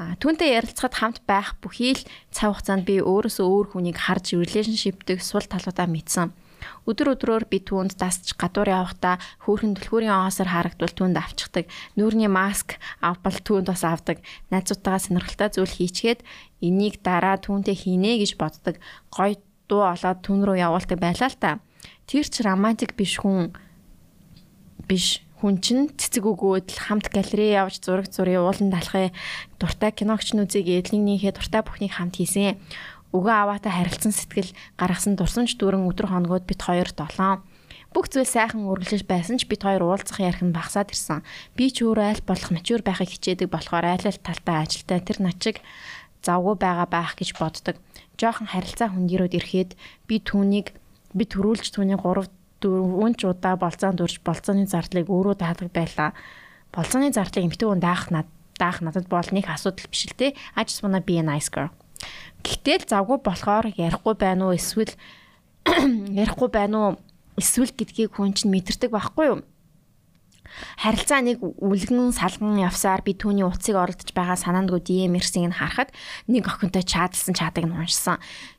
А түүнтэй ярилцахад хамт байх бүхий л цаг хугацаанд би өөрөөсөө өөр хүнийг харж relationship-дэг сул талуудаа мэдсэн. Өдөр өдрөөр би түүнд дасч гадуур явахдаа хөөхөн түлхүүрийн оосоор харагдвал түүнд авчдаг. Нүүрний маск авбал түүнд бас авдаг. Найзуудтайгаа сонирхолтой зүйл хийчгээд энийг дараа түүнтэй хийнэ гэж боддог. Гой дуу олоод түн рүү явуулдаг байлаа л та. Тэр ч романтик биш хүн биш хүн чинь цэцэг өгөөд л хамт галерей явж зураг зургийн уулан талхыг дуртай киногч нүзийг эдлэгнийхээ дуртай бүхнийг хамт хийсэн. Өгөө аваатай харилцсан сэтгэл гаргасан дурсамж дүүрэн өдөр хоногуд бит хоёр долоон. Бүх зүйл сайхан үргэлжлэж байсан ч бит хоёр уулзах ярих нь багасаад ирсэн. Би ч өөрөө аль болох мачуур байхыг хичээдэг болохоор айл ал талтай ажилтаа тэр начиг завгүй байгаа байх гэж боддог. Жохон харилцаа хүндирүүд ирэхэд би түүнийг би төрүүлж түүний 3 дөрвөн ч удаа болцоон дурж болцооны зардлыг өөрөө даадаг байлаа. Болцооны зардлыг эмхтэн хүн даах над даах надад бол нэг асуудал биш л те. Wanna be a nice girl. Гэтэл завгүй болохоор ярихгүй байна уу? Эсвэл ярихгүй байна уу? Эсвэл гэдгийг хүн чинь мэдэрдэг байхгүй юу? Харилцаа нэг үлгэн салган явсаар би түүний утсыг оролдож байгаа санаандгүй DM ирснийг нь харахад нэг охинтой чаадалсан чатыг нь уншсан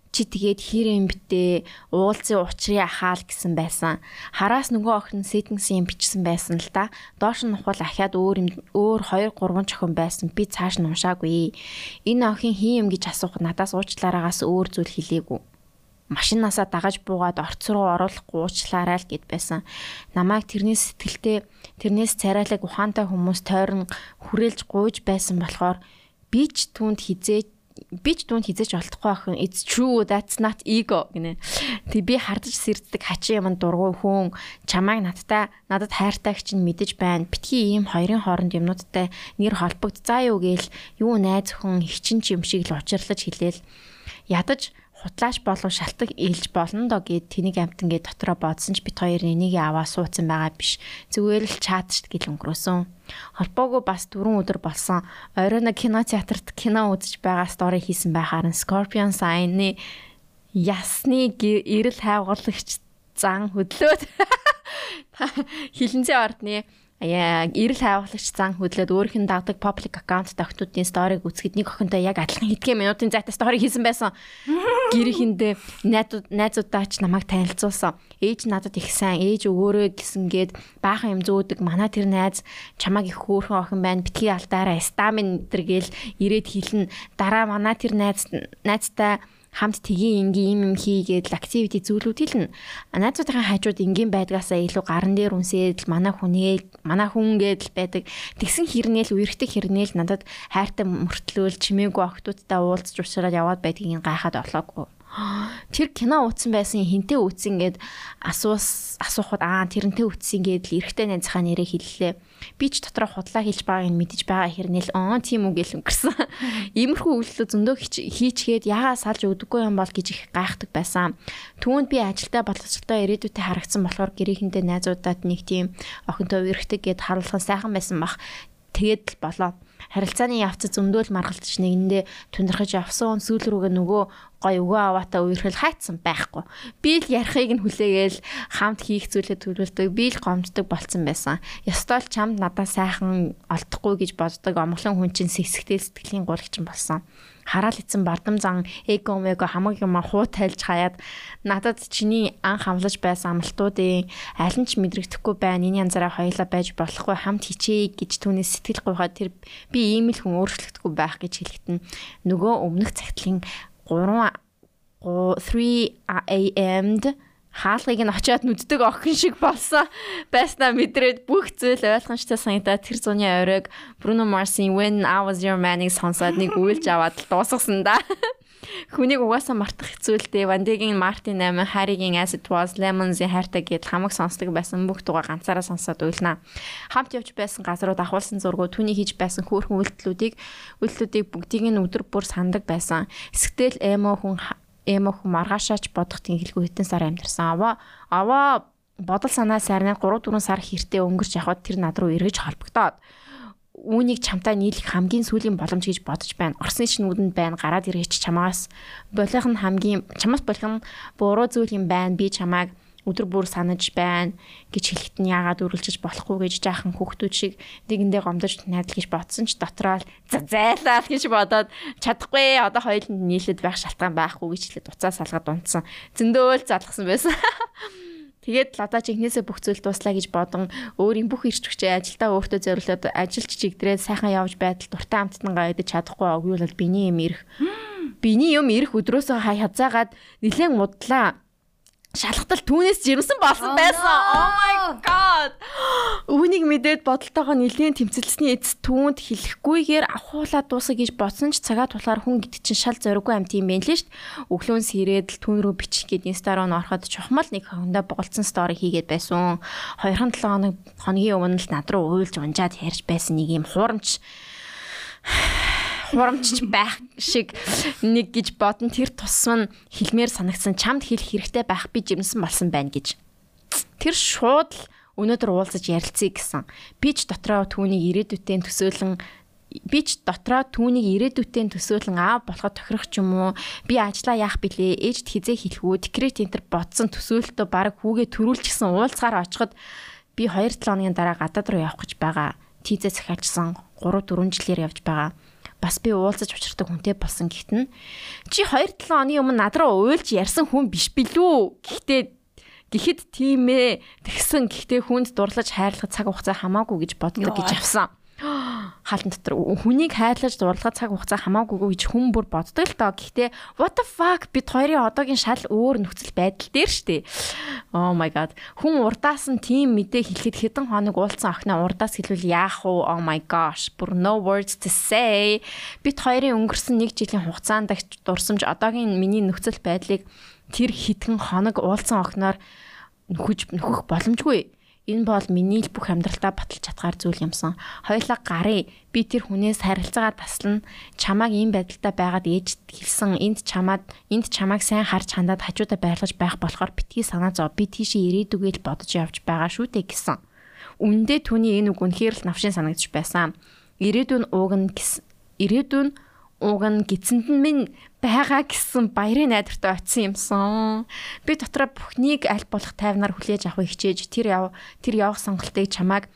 чи тэгээд хэр юм битээ уулзын учрыг ахаал гэсэн байсан. Хараас нөгөө охин сэтэнсэн юм бичсэн байсан л да. Доош нь нухвал ахаад өөр юм өөр 2 3 охин байсан. Би цааш нь уншаагүй. Энэ охин хин юм гэж асуух надаас уучлаараагаас өөр зүйл хэлээгүй. Машинаасаа дагаж буугаад орц руу оруулахгүй уучлаарай л гэд байсан. Намайг тэрнээс сэтгэлтэй тэрнээс царайлаг ухаантай хүмүүс тойрон хүрээлж гуйж байсан болохоор би ч түүнд хизээж би ч түүнд хизээч олдохгүй охин it's true that's not ego гинэ. Тэг би хардаж сэрддэг хачин юм дургуй хүн чамайг надтай надад хайртайг чинь мэдэж байна. Битгий ийм хоёрын хооронд юмнуудтай нэр холбогд заа юу гээл юу найз охин хичин ч юм шиг л учирлаж хэлээл ядаж хутлааш болов шалтак ээлж болно доо гэд тэнийг амт ингээд дотроо бодсон ч бит хоёр энийг аваа суудсан байгаа биш. Зүгээр л чаатшд гэл өнгөрөөсөн. Холбоогүй бас 4 өдөр болсон. Оройно кино театрт кино үзэж байгаа стори хийсэн байхаар нь Scorpion Sign-ы ясны эрэл хайгуулагч зан хөдлөөд хилэнцээ ордны эрэл хайгуулагч зан хөдлөөд өөрийнх нь дагдаг public account тогтнуудын сториг үзэхэд нэг охинтой яг адилхан хэдхэн минутын зайтай стори хийсэн байсан. Гэрийнхэндээ найзууд найзуудаа ч намайг танилцуулсан. Ээж надад их сайн, ээж өгөөрэй гэсэнгээд баахан юм зөөдөг. Манай тэр найз чамааг их хөөрхөн охин байна. Битгий алдаараа стамин энэ гээл ирээд хэлнэ. Дараа манай тэр найз найзтай хамт тгий ингийн юм юм хийгээд activity зүйлүүд хэлнэ. Найзуудын хажууд ингийн байдгаасаа илүү гаран дээр үнсээд манай хүнээ манай хүн гэдэл байдаг. Тэгсэн хэрнээл үерхтэй хэрнээл надад хайртай мөртлөөл чимээгүй охтуудтай уулзч уулзраад яваад байдгийг гайхаад орлоогүй тэр кино үзсэн байсан хинтээ үзсэн гэд асуус асуухад аа тэрнтэй үзсэн гэд л эрэхтэй найзынхаа нэрээ хэллээ. Би ч дотроо худлаа хэлж байгааг нь мэдэж байгаа хэрнээл аа тийм үг гэл өнгөрсөн. Иймэрхүү үйлдэл зөндөө хийчгээд ягаа салж өгдөггүй юм бол гэж их гайхдаг байсан. Түүнд би ажилдаа боловсролтой ирээдүйтэй харагдсан болохоор гэрээхэндээ найзуудад нэг тийм охинтой эрэхтэй гэд харуулхан сайхан байсан бах. Тэгээд л болоо харилцааны явц зөндөл маргалтч нэгэндээ тундрахж явсан сүүл рүүгээ нөгөө гой өвөө аваатаа үерхэл хайцсан байхгүй. Би л ярихыг нь хүлээгээл хамт хийх зүйлээ төлөвлөдөг. Би л гомддог болцсон байсан. Ёстой л чамд надад сайхан олдохгүй гэж боддог омглон хүн чинь сэсгтэл сэтгэлийн гуйлагч болсон хараал эцэн бардам зан эго мего хамаг юм хуу тайлж хаяад надад чиний анх хамлаж байсан амлалтуудын аль нь ч мэдрэгдэхгүй байна. Энэ янзаараа хоёлаа байж болохгүй хамт хичээе гэж түүнээс сэтгэл гуйхаад тэр би ийм л хүн өөрчлөгдөхгүй байх гэж хэлэхтэн нөгөө өмнөх цагтлын 3 3 am-д хаалгыг нь очиад нүддэг охин шиг болсон байснаа мэдрээд бүх зүйл ойлгомжтой санагдаад тэр зуны оройг Bruno Mars-ийн When I Was Your Man-ыг сонсоод нэг үйлж аваад дуусгасан да. Хүнийг угаасаа мартах хэцүүлтэй Вандигийн Мартин 8, Харигийн As It Was, Lemons-ийн хайртай гэдэл хамаг сонсдог байсан бүх тугаа ганцаараа сонсоод уйлнаа. Хамт явж байсан газрууд ахуулсан зургууд түүний хийж байсан хөөрхөн үйлдэлүүдийг үйлдэлүүдийг бүгдийг нь өдөр бүр сандаг байсан. Эсгтэл эмо хүн эмо хүн маргаашаач бодох тэнхэлгүй хитэн сар амьдэрсэн. Аваа аваа бодол санаа сайрнаад 3 4 сар хэртээ өнгөрч явхад тэр над руу эргэж холбогдоод үүнийг чамтай нийлэх хамгийн сүүлийн боломж гэж бодож байна. Орсны шинүүдэнд байна. Гараад ирээч чамаас болох нь хамгийн чамаас болох нь буруу зүйл юм байна. Би чамааг өдөр бүр санаж байна гэж хэлэхэд нь яагаад үргэлжиж болохгүй гэж жаахан хүүхдүүд шиг нэгэндээ гомдож найдал гэж бодсон ч дотроо л зайлаа гэж бодоод чадахгүй одоо хоёуланд нийлээд байх шалтгаан байхгүй гэж хэлээд уцаа салгаад унтсан. Зөндөөл залгсан байсан. Тэгээд ладаа жинхнээсээ бүх зүйл дуслаа гэж бодон өөрийн бүх ирч хүчээ ажилдаа өөртөө зориулаад ажилч чигдрээд сайхан явж байдал дуртай амттангаа идэж чадахгүй оглуулаад биний юм ирэх. Биний юм ирэх өдрөөсөө хязаагаад нэлээд мудлаа шалгатал түүнээс жирэмсэн болсон байсан. Oh my god. Үүнийг мэдээд бодолтойгоо нэлийн тэмцэлсний эц түүнд хэлэхгүйгээр ахуулаад дуусах гэж бодсон ч цагаа тулахаар хүн гэдэг чинь шал зориггүй амт юм байна лээ шүү дээ. Өглөөн сэрээд л түүн рүү бичих гээд инстароо ороход чухмал нэг хондоо боголцсон стори хийгээд байсан. 2-7 хоног хоногийн өмнө л над руу уйлж унжаад ярьж байсан нэг юм хуурамч хурамчч байх шиг нэг гэж бодон тэр тусам нь хэлмээр санагсан чамд хэлэх хэрэгтэй байх би жимсэн болсон байна гэж. Тэр шууд л өнөөдөр уулзаж ярилцъя гэсэн. Би ч дотроо түүнийг ирээдүйтэй төсөөлөн би ч дотроо түүнийг ирээдүйтэй төсөөлөн аа болоход тохирох ч юм уу би ажиллаа яах билээ ээжд хизээ хэлэхүү декрет энтер бодсон төсөөлтөө баг хүүгээ төрүүлчихсэн уулзгаар очиход би 2-7 хоногийн дараа гадаад руу явах гэж байгаа. Тийзээ захиалжсан 3 4 жилээр явж байгаа бас би уулзаж учирдаг хүнтэй болсон гэхтэн чи 2 7 оны өмнө над руу уйлж ярьсан хүн биш билүү? Гэхдээ гэхэд тийм ээ тэгсэн. Гэхдээ хүнд дурлаж хайрлах цаг хугацаа хамаагүй гэж боддог гэж авсан хаалтан дотор хүнийг хайрлаж дурлах цаг хугацаа хамаагүй гэж хүн бүр боддог л доо. Гэхдээ what the fuck бид хоёрын одоогийн шал өөр нөхцөл байдал дээр штэ. Oh my god. Хүн урдаас нь тийм мэдээ хэлэхэд хэдэн хоног уулцсан охиноо урдаас хэлвэл яах вэ? Oh my gosh. Бүр no words to say. Бид хоёрын өнгөрсөн нэг жилийн хугацаанд дурсамж одоогийн миний нөхцөл байдлыг тэр хэдхэн хоног уулцсан охиноор нөхөж нөхөх боломжгүй Энэ бол миний л бүх амьдралтаа баталж чадгаар зүйл юмсан. Хоёлаа гарыг би тэр хүнээс харилцаагаа таслана. Чамааг ийм байдалтай байгаад ээж хэлсэн. Энд чамаад энд чамааг сайн харж хандаад хажуудаа байрлаж байх болохоор битгий санаа зов. Би тийшээ ирээдүгэл бодож явж байгаа шүү дээ гэсэн. Үндэ түүний энэ үг үнэхээр л навшин санагдчих байсан. Ирээдүйн ууг нь ирээдүйн ууг нь гидсэнд нь минь байгаа гэсэн баярын найдвартай очисон юмсан. Би дотроо бүхнийг аль болох тайвнаар хүлээж авахыг хичээж тэр яв тэр явах сонголтыг чамааг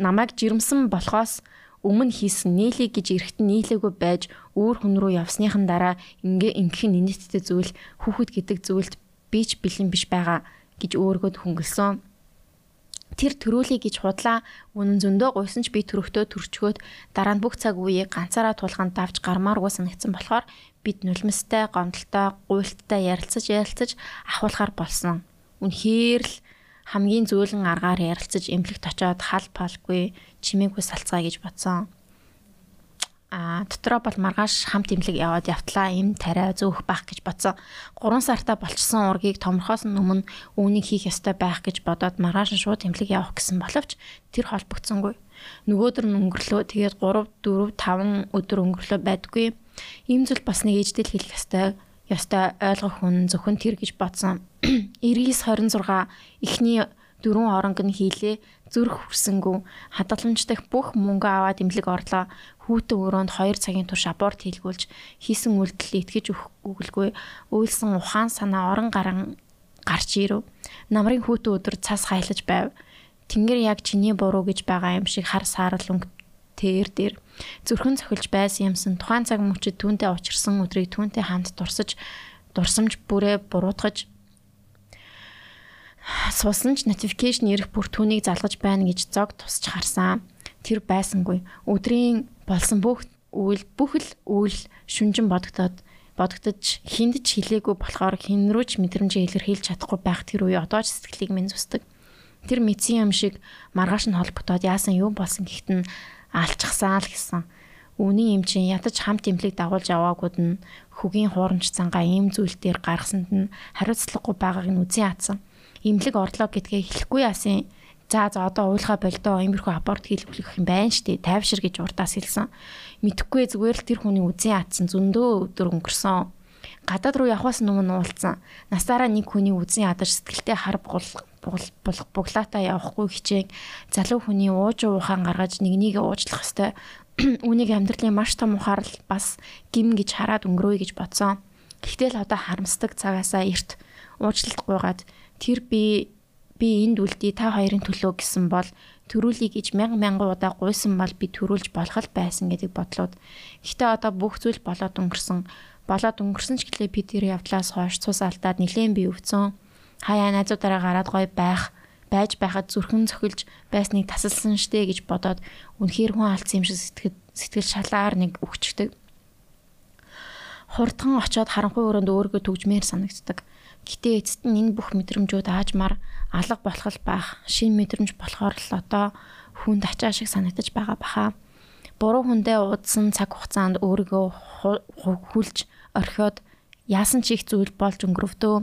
намайг жирэмсэн болохоос өмнө хийсэн нийлээ гэж эрэхтэн нийлээгүй байж өөр хүн рүү явсныхан дараа ингээ ингэх нь нийтдээ зүйл хүүхэд гэдэг зүйлд би ч бэлэн биш байгаа гэж өөргөд хөнгөлсөн. Тэр төрүүлээ гэж худлаа үнэн зөндөө гуйсан ч би төрөхтөө төрчгөөд дараа нь бүх цаг үеийг ганцаараа тулгаанд давж гармааргүй санагдсан болохоор бид нулимстай, гомдолтой, гуйлттай ярилцаж ярилцаж ахуулахар болсон. Үнэхээр л хамгийн зөөлөн аргаар ярилцаж эмнэлэгт очоод хал палгүй чимээгүй салцгаа гэж бодсон а дотроо бол маргааш хамт имлэг яваад явтлаа им тариа зөөх байх гэж бодсон. 3 сартаа болчихсон ургийг томрохоос өмнө үүнийг хийх ёстой байх гэж бодоод маргааш нь шууд имлэг явах гэсэн боловч тэр холбогдсонгүй. Нөгөөдөр нь өнгөрлөө тэгээд 3 4 5 өдөр өнгөрлөө байдгүй. Ийм зүйл бас нэг ээждэл хэлэх ёстой ёстой ойлгох хүн зөвхөн тэр гэж бодсон. 9926 эхний дөрвөн оронг нь хийлээ зүрх хүрсэнгүү хадгаламжтай бүх мөнгө аваад имлэг орлоо. Хүүтэн өрөөнд 2 цагийн турш аборт хийлгүүлж хийсэн үйлдэл итгэж өгөлгүй. Үйлсэн ухаан санаа орон гарan гарч ирэв намрын хүүтэн өдөр цас хайлаж байв. Тэнгэр яг чиний буруу гэж байгаа юм шиг хар саарл өнгө тэр дээр зүрхэн цохилж байсан юмсан тухайн цаг мөчид түүнтэй учирсан өдрийг түүнтэй хамт дурсаж дурсамж бүрээ буруутгаж суусан ч notification ирэх бүр түүнийг залгаж байна гэж зог тусч харсан. Тэр байсангүй. Өдрийн болсон бүх үйл бүхэл үйл шүнжин бодогдоод бодогдож хинд ч хилээгүй болохоор хин рүү ч мэдрэмжээ илэрхийлж чадахгүй байх тэр үе одоо ч сэтгэлийг минь зүсдэг. Тэр мэдсэн юм шиг маргааш нь холбогдоод яасан юу болсон гэхт нь алчгасаа л гэсэн. Үүний юм чинь ятаж хамт имлэг дагуулж аваагууд нь хөгийн хуурамч цангаа ийм зүйл дээр гаргасанд нь хариуцлагагүй байгааг нь үзэн ятсан имлэг орлоо гэдгээ хэлэхгүй яасан. За за одоо уйлгаа болдоо иймэрхүү аборт хийлгэх юм байна штэ. Тайвшир гэж урдаас хэлсэн. Мэдхгүй зүгээр л тэр хүний үзэн ятсан зөндөө өдөр өнгөрсөн. Гадаад руу явахаас өмнө уулцсан. Насаараа нэг хүний үзэн ядаж сэтгэлтэй хар буглаатаа явахгүй хичээн залуу хүний ууж уухаан гаргаж нэгнийг уучлах хэвээр үүнийг амьдралын маш том ухаарл бас гим гэж хараад өнгөрөөе гэж бодсон. Гэхдээ л одоо харамсдаг цагаасаа эрт уучлалт гуйгаад тэр би би энд үлдээ та хоёрын төлөө гэсэн бол төрүүлье гэж мянган мянган удаа гуйсан бол би төрүүлж болох л байсан гэдэг бодлоод. Гэхдээ одоо бүх зүйл болоод өнгөрсөн. Болоод өнгөрсөн ч гэлээ би тэр явдлаас хойш цус алдаад нилээн би өвцөн. Хаяа найзуудаараа гараад гой байх байж байхад зүрхэн цохилж байсныг тасалсан штэ гэж бодоод үнэхээр хүн алдсан юм шиг сэтгэл сэтгэл шалаар нэг өгчдөг. Хурдхан очоод харанхуй өрөөнд өөргөө төгжмээр санагддаг. Гэтэ эцэст нь энэ бүх мэдрэмжүүд аажмаар алга болох байх. Шин мэдрэмж болохоор л одоо хүнд ачаа шиг санагдаж байгаа баха. Буруу хүндээ уудсан цаг хугацаанд өөрийгөө хүлж орхиод яасан ч их зүйл болж өнгөрөвдөө.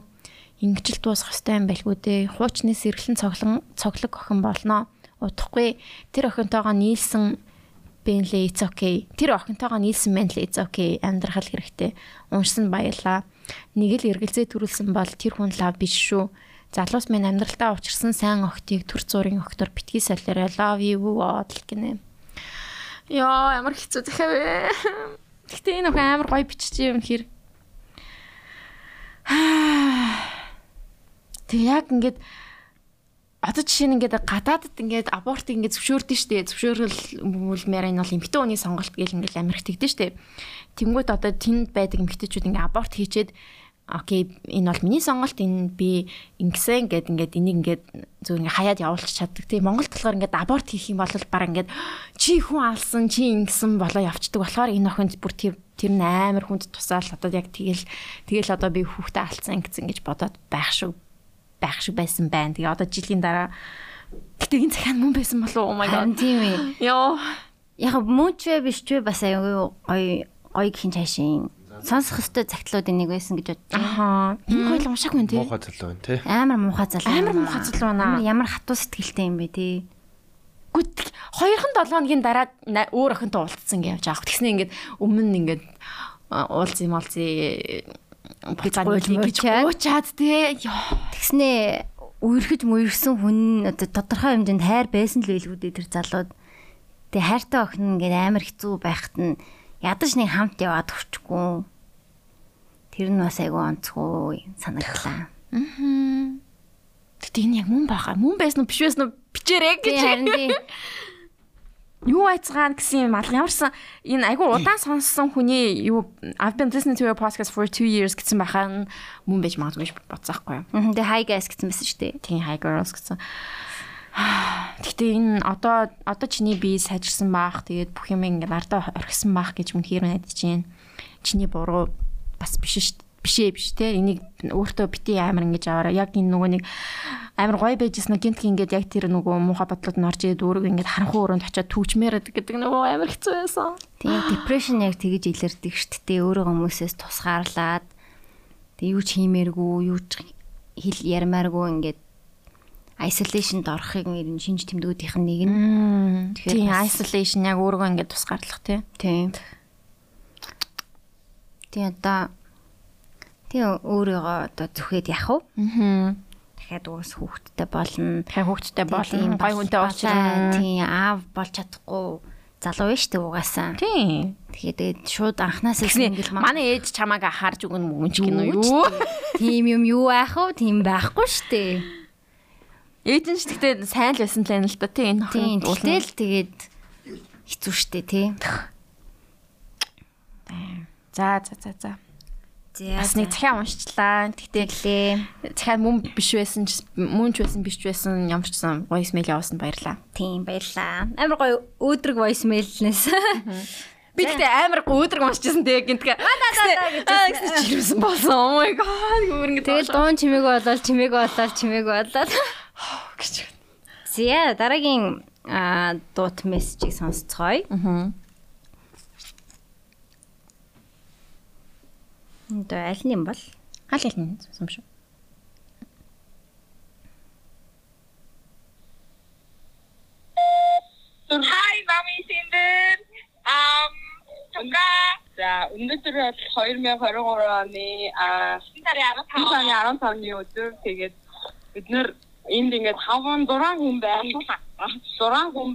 Ингэжл дуусах ёстой юм байлгүй дээ. Хуучны сэргэлэн цоглон цоглог охин болно. Удахгүй тэр охинтойгоо нийлсэн бэнлээ it's okay. Тэр охинтойгоо нийлсэн бэнлээ it's okay. Амьдрах хэрэгтэй. Уншсан баялаа нэг л эргэлзээ төрүүлсэн бол тэр хүн лав биш шүү. Залуус минь амьдралтаа учирсан сайн охтыг төр зургийн октор битгий солиорой love you all гинэ. Яа ямар хэцүү захаа вэ. Гэтэ энэ охин амар гоё биччихээ юм хэр. Тэг яг ингээд одоо жишээ нь ингээд гадаадд ингээд аборт ингээд зөвшөөрдөн штэ зөвшөөрөл мөлмээр энэ бол эмэгтэй хүний сонголт гэл ингээд амирх тэгдэж штэ Тэнгүүд одоо тэнд байдаг эмэгтэйчүүд ингээ аборт хийчээд окей энэ бол миний сонголт энэ би ингэсэн гэд ингээд энийг ингээд зөв ингээ хаяад явуулчих чаддаг. Тэгээ Монгол болохоор ингээд аборт хийх юм бол баг ингээд чи хүн алсан чи ингэсэн болоо явцдаг. болохоор энэ охинд бүр тэр тэр амар хүнд тусаал одоо яг тэгэл тэгэл одоо би хүүхдээ алдсан ингэсэн гэж бодоод байх шүү байх шиг байсан байна. Тэгээ одоо жилийн дараа гэтээ энэ захиан мөн байсан болов уу? Oh my god. Тийм ээ. Йоо. Яг мөн ч биш ч бас аюу гоё гоё гэх цаашийн сонсох хөстэй цагтлуудын нэг байсан гэж байна. Ахаа. Энэ хоёул уншаах хүн тий. Муухай залуу байна тий. Амар муухай залуу. Амар муухай залуу байна. Ямар хатуу сэтгэлтэй юм бэ тий. Гүт 2хан 7 хоногийн дараа өөр охинтой уулзсан гэж явж байгаа. Тэгснэ ингээд өмнө ингээд уулз юм олзээ буцаагүй гэж уучаад тий. Тэгснэ үерхэж мөргсөн хүн одоо тодорхой хэмжээнд хайр байсан л байлгүй дээ тэр залууд. Тэгээ хайртай охин ингээд амар хэцүү байхад нь ядаж нэг хамт яваад өчгөө. Тэр нь бас айгүй онцгой санагдлаа. Аа. Энэ яг мөн баха. Мөн байсан уу биш байсан уу бичээрэй гэж. Харин тий. Юу айцгаан гэсэн юм алга ямарсан энэ айгүй удаан сонссон хүний юу I've been listening to your podcast for 2 years гэсэн байхаа мөн байж магадгүй бодсаахгүй юу. Тэгээ hi guys гэсэн байсан шүү дээ. Тийм hi girls гэсэн. Гэтэ энэ одоо одоо чиний бие сайжирсан баах. Тэгээд бүх юм ингээд ардаа орхисон баах гэж үнэхээр найдаж байна. Чиний буруу бас биш шүү дээ. Бишээ биш те. Энийг өөртөө бити амар ингэж аваараа. Яг энэ нөгөө нэг амар гоё байжсэн гинтг ингээд яг тэр нөгөө муухай бодлоод нь орж ирээд өөрийгөө ингээд харанхуй өрөөнд очиад түүчмээр гэдэг нөгөө амар хэцүү байсан. Тийм депрешн яг тэгэж илэрдэг шүү дээ. Өөрөө хүмүүсээс тусгаарлаад тэг юу ч хиймээргүй, юу ч хэл ярмааргүй ингээд isolationд орохыг ер нь шинж тэмдгүүдийнх нь нэг нь. Тэгэхээр Тийм isolation яг өөрийгөө ингээд тусгаарлах тий. Тийм. Тийм одоо тийм өөрийгөө одоо зүхэд явах уу? Аа. Дахиад уус хүүхдтэй болно. Тэгэхээр хүүхдтэй болно. Тийм, Гой хүнтэй уулзраа. Тийм аав болж чадахгүй залуу байж тээ угаасаа. Тийм. Тэгээд шууд Тэгснэ single mom- манай ээж чамааг харж өгнө мөн ч гинөө Юу? Тийм юм юу байх вэ? Тийм байхгүй штэ. Ээж нь ч гэхдээ сайн л байсан л байна л да тий энэ Тийм охин тэгэл тэгээд хэцүү штэ тий. За за за за. Бас нэг захиа уншчлаа. Тэгтээ захиа мөн биш байсан ч мөн ч байсан биш ч байсан ямар ч сан voice mail явуулсан баярлаа. Тийм баярлаа. Амар гоё өөдрөг voicemail-нээс. Би тэгтээ амар гүйдрэг уншижсэн тэгээ гинтгэ. Аа гэсэн чирсэн болсон. Oh my god. Гүр ингэ Тэгэл дуун чимээг болол чимээг болол чимээг болол. гэж. Зя дараагийн аа, дуут мессежийг сонсцгоё. Аа. Энд аль нь юм бол? Аль аль нь юм шүү. Hi, Mami Sinder. Um, tunga. За, өнөөдөр бол 2023 оны а сарын 15 15-ны өдөр тэгээд бид нэр энд ингээд 5 6 хүн байна. 6 хүн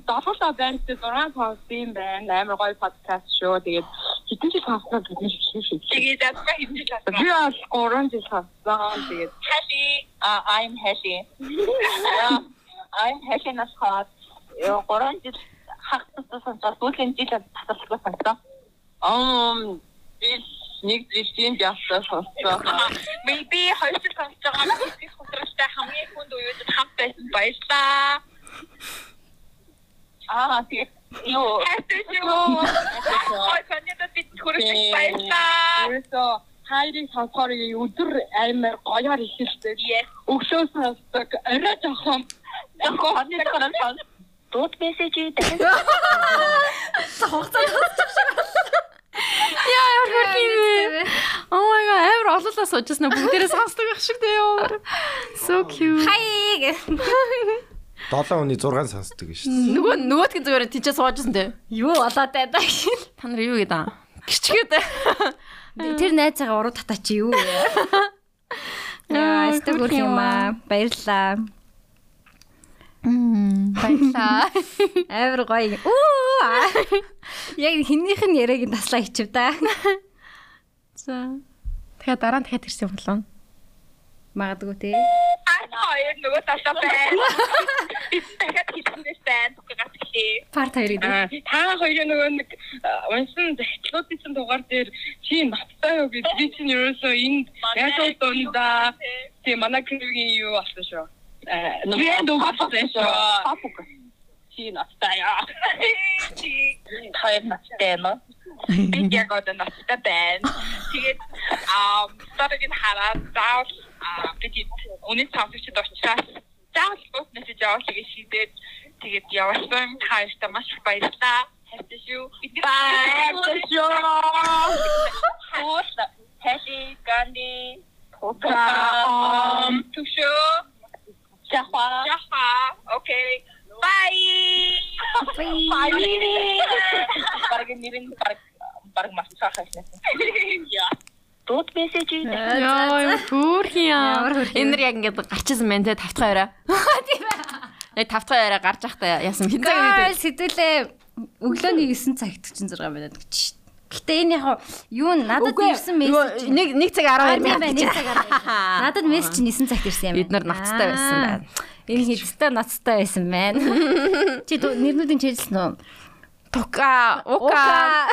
байна те 6 сонссон байна. Амар гоё подкаст шүү. Тэгээд хэдэн жил сонсноо бид нэр хэлсэн шүү. Тэгээд адгаа хэдэн жил сонсон. Би бол 3 жил сонссон. Тэгээд Happy. Uh, I'm happy. I'm happy нас хаад. Ёо 3 жил хагтсан сонсоод сүүлийн жил тасалгүй сонссон. Um, би нэг жилийн явсан сонссон. Maybe хоёр жил сонсож байгаа их хөтрөлтэй хамгийн хүнд үеуд хамт байсан баярлаа. Аа, тийм. Йоо. Хэвээ. Ой, каньда би хүрэх баярлаа. Ерөөсөө хайрын сонсохоор өдөр амар гоёор ихэлдэг. Өглөө сонсдог. Орой жоохон жоохон хоноос Дууд мессежүүд Яа ямар хөрх юм бэ? Oh my олоолаа суужсэн бүгдээрээ сонсдог байх шиг дээ ямар. So cute. Хай. 7 хүний 6 сонсдог гэж шүү. Нөгөө нөгөөдгөн зүгээр тийчээ суужсэн дээ. Юу болоод байдаг шин. Та нар юу гэдэг аа? Гिचгээд. Тэр найзаагаа уруу татаа чи юу? Яа, эсвэл үр юм аа. Баярлаа. Баярлаа. Амар гоё. Үу. Яг хиннийх нь яриаг таслаа хичв да. За. Тэгэхээр дараа нь дахиад ирсэн болоо. Магадгүй те. хоёр нөгөө талаа байна. Дахиад хийснээс байна. Тугаас хэлээ. Парт хоёр гэдэг. Та хоёрын нөгөө нэг унсан захидлуудын дугаар дээр чи наттай юу гэж би чинь ерөөсөө энд яг дундаа тийм манай клубийн юу болсон шүү. Э нөгөө дугаартай шүү. Чи наттай яа. Чи хоёр наттай нөө. Би яг одоо наттай байна. Тэгээд аа старыг хараад заавал аа би өнөө тавчид очраас заавал бус мессеж явуулах гэж шийдээд тэгээд явуулсан хайртай маш их баярлалаа. Хайртай шүү. Баярлалаа шүү. Хоос Хэши ганди Покам тушо Жаха Жаха окей Bye. Bye. Бараг нэрэн бараг бараг маш цаахаас нэ. Яа. Дууд мессеж үү? Яа, юм. хөрх юм. Энэ нар яг ингээд гарчсан байна те тавтгай өрөө. Тийм ээ. Тавтгай өрөө гарч явахдаа яасан хинцэг үед. сэтгүүлээ өглөөний 9 цагт 46 минут гэж. Гэтэ энэ яг юу надад ирсэн мессеж нэг нэг цаг 12 тийм минут. байх нэг цагаар. Надад мессеж нь 9 цагт ирсэн юм. Бид нар ноцтой байсан байна. Энэ хэдтэй ноцтой байсан байна. Чи нэрнүүдийн чижилсэн үү? Тука, ука,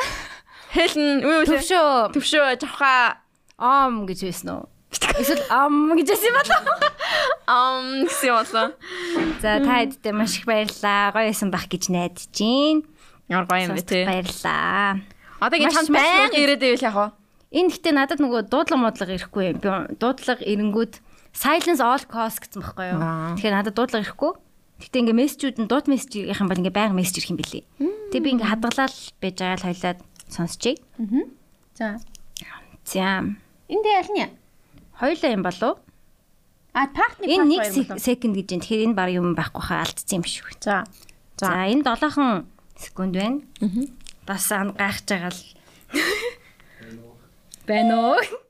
хэлн, үе үе. Төвшөө Төвшөө, жавха. ом гэж байсан уу? Эсвэл ом гэж байсан юм болоо. Ам гэсэн болоо. За та хэдтэй маш их баярлалаа. Гоё байсан байх гэж найдаж байна. Ямар гоё юм бэ те. Баярлалаа. Одоо ингэ чамд баян ирээд байвал яг уу. Энэ гэхдээ надад нөгөө дуудлага модлого ирэхгүй. Би дуудлага ирэнгүүд silence all cost гэсэн байхгүй юу? Аа. Тэгэхээр надад дуудлага ирэхгүй. Гэхдээ ингээ мессежүүд нь дууд мессеж ирэх юм бол ингээ байнга мессеж ирэх юм билий. Тэгээ би ингээ хадгалаад байж байгаа л хоёлаад сонсчихъя. За. За. Энд ялна. Хоёлаа юм болов? А партны Энэ 1 секунд гэж юм. Тэгэхээр энэ баг юм байхгүй хаа алдсан юм шиг. За. За энэ 7хан секунд байна. Бас ан гайхаж байгаа л байна уу?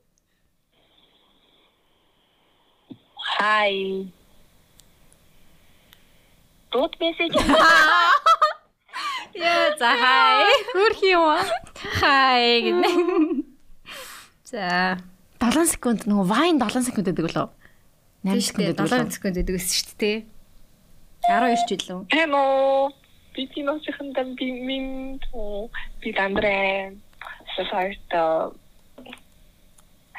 Hi. Дууд мессеж Яа за хай. Хөрх юм аа. Хай гэнэ. За 7 секунд нөгөө вайн 7 секунд гэдэг болов. 8 секунд гэдэг 7 болов. секунд гэдэг байсан шүү дээ. 12 ч үлээ. Hello. Би тимосийн дан би минь би дандрэ сосарт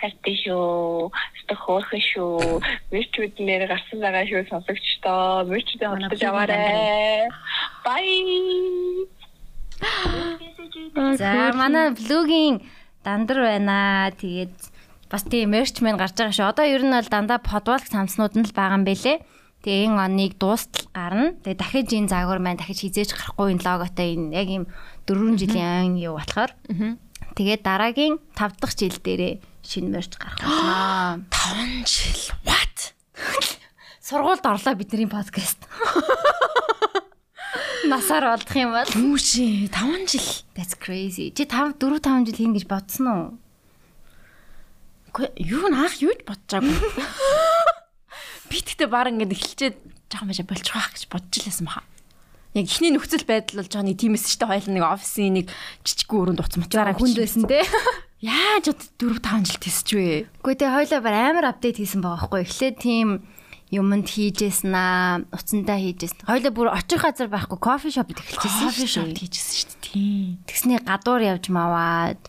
хаттишоо стохорхшоо мэрчүүд нэр гарсан байгаа шүү сонсогчдоо мэрчүүдээ хамтдаж аваарэ. Bye. За манай блогийн дандар байна. Тэгээд бас тийм мерч мэн гарч байгаа шүү. Одоо ер нь бол дандаа подвалк самснууд нь л байгаа юм бэлээ. Тэгээ энэ оныг дуустал гарна. Тэгээ дахиж энэ заагвар маань дахиж хизээж гарахгүй энэ логотой энэ яг ийм 4 жилийн ан юу болохоор. Тэгээд дараагийн 5 дахь жил дээрээ шинэ мерч гарах болно. 5 жил. What? Сургуульд орлоо бидний подкаст. Насаар болдох юм бол Үүшээ 5 жил. that's crazy. Чи 5 4 5 жил хийн гэж бодсон уу? Үгүй юу наах юу ч бодчихаагүй. Би тэгтээ баг ингээд эхэлчээд жоохон байж болчих واخ гэж бодож лээсэн баха. Яг ихний нөхцөл байдал бол жооны тиймээс ч та хоёул нэг офисын нэг жижиг өрөөнд уц муцаараа хүнд байсан те. Яаж од 4 5 жил тисч вэ? Гэхдээ тэгээ хойлоо бар амар апдейт хийсэн байгаа байхгүй. Эхлээд тийм юмд хийжсэн аа, уцандаа хийжсэн. Хойлоо бүр очих газар байхгүй кофе шопд эхэлчихсэн. Кофе шоп хийжсэн шүү дээ. Тийм. Тэгснээ гадуур явж маваад.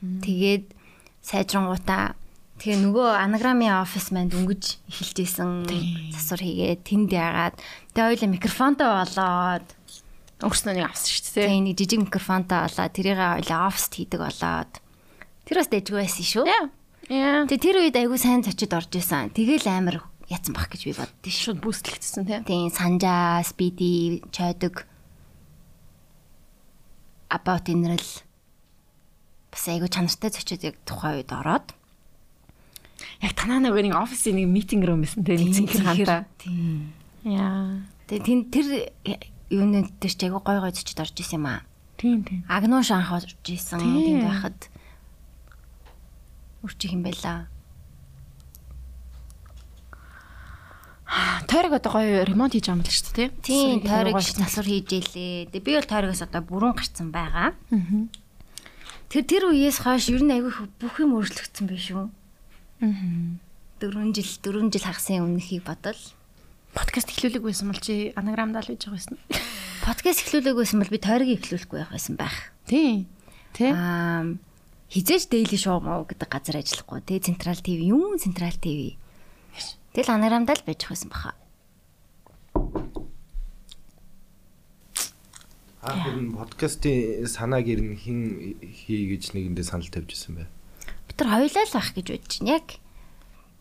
Тэгээд сайжрангуудаа тэгээ нөгөө анаграмын офис манд өнгөж эхэлжсэн. Засвар хийгээд тэнд яагаад тэгээ хойлоо микрофонтой болоод Өнгөрснөө нэг авсан шүү дээ. тэгээ нэг жижиг микрофонтой болоод тэрийг хойлоо офист хийдэг болоод тэр бас дэжгүй байсан шүү. Яа. Тэгээ тэр үед айгүй сайн зочид орж исэн. Тэгэл амар яцсан бах гэж би боддоо шүү. Шууд бүүстлэгдсэн тийм. Тийм санжаа, спиди, чойдог about инрэл бас айгүй чанартай зочид яг тухайн үед ороод Яг танаа нэг нэг офисын нэг митинг руу байсан тийм нэг зинхэр хантаа. Тийм. Яа. Тэгээ тэн тэр юуны дээр ч айгүй гой гой зочид орж исэн юм аа. Тийм тийм. Агнууш анх орж исэн. Тэнд байхад үрчих юм байла. Тойрог одоо гоё ремонт хийж байгаа юм л шүү дээ Тийм, тийм. тойрог засвар хийж ийлээ. Тэгээ би бол тойрогоос одоо бүрэн гарцсан байгаа. Тэр тэр үеэс хойш ер нь айгүй бүх юм өөрчлөгдсөн байх шүү. Аа. 4 жил 4 жил хагасын өмнөхийг бодвол подкаст эхлүүлэг байсан бол чи анаграмдаа л хийж байгаа байсан. подкаст эхлүүлээг байсан бол би тойрог эхлүүлэхгүй байх байсан байх. Тийм. Тэ? Аа хизээж daily show маа гэдэг газар ажиллахгүй. Тэгээ Централ ТV юм Централ ТV. Тэгэл анарамдаа л байж байсан баха. Аа нь подкастын санааг ер нь хин хий гэж нэгэндээ санал тавьж ирсэн бай. Би тэр хоёлаа л байх гэж бодож байна. Яг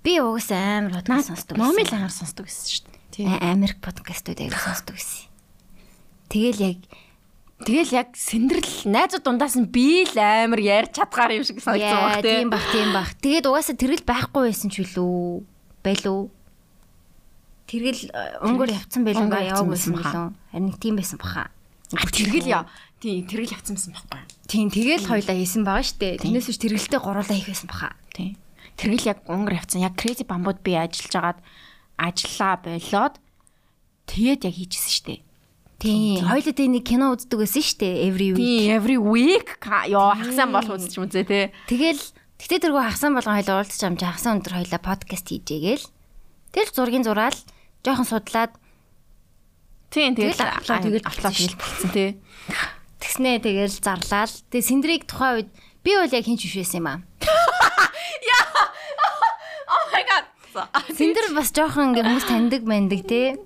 би угаасаа амар подкаст сонсдог. л ангаар сонсдог байсан шүү дээ. Тийм. А- Америк подкастууд аяг сонсдог байсан. Тэгэл яг Тэгэл яг сэндрэл найзууд дундаас нь би л амар ярьж чадгаар юм шиг санагдсан баг тийм. бах тийм бах. Тэгээд угаасаа тэрэл байхгүй байсан ч үлээ. Байлуу. Тэргэл э, өнгөөр явцсан байлгүй яваагүй байсан билүү. Харин тийм байсан баха. Тэргэл яа. Тийм, тэргэл явцсан байсан байхгүй. Тийм тэгэл хоёлаа хийсэн байгаа штэ. Тэрнээс биш тэргэлтэй гуруулаа хийх байсан баха. Тийм. Тэргэл яг өнгөр явцсан. Яг crazy bambууд би ажиллаж агаад ажиллаа болоод тэгээд яг хийжсэн шүү дээ. Тийм. Хоёлаа тэг нэг кино үздэг байсан штэ. Every week. Тийм, every week ёо хагсан бол үзчих юм зэ тий. Тэгэл тэгтээ тэргүй хагсан болгон хоёлаа уулзч амжаа хагсан өндөр хоёлаа подкаст хийжээгээл. Тэгэл зургийн зураал жоохон судлаад Тийм, Тэгэл апплод тэгэл апплод тэгэл болцсон тий. тэгснээ тэгэл зарлаад. Тэгээ сэндрийг тухайн үед би бол яг хинч биш байсан юм аа. Oh my god. Сэндэр бас жоохон ингээ хүмүүс таньдаг мэндэг те.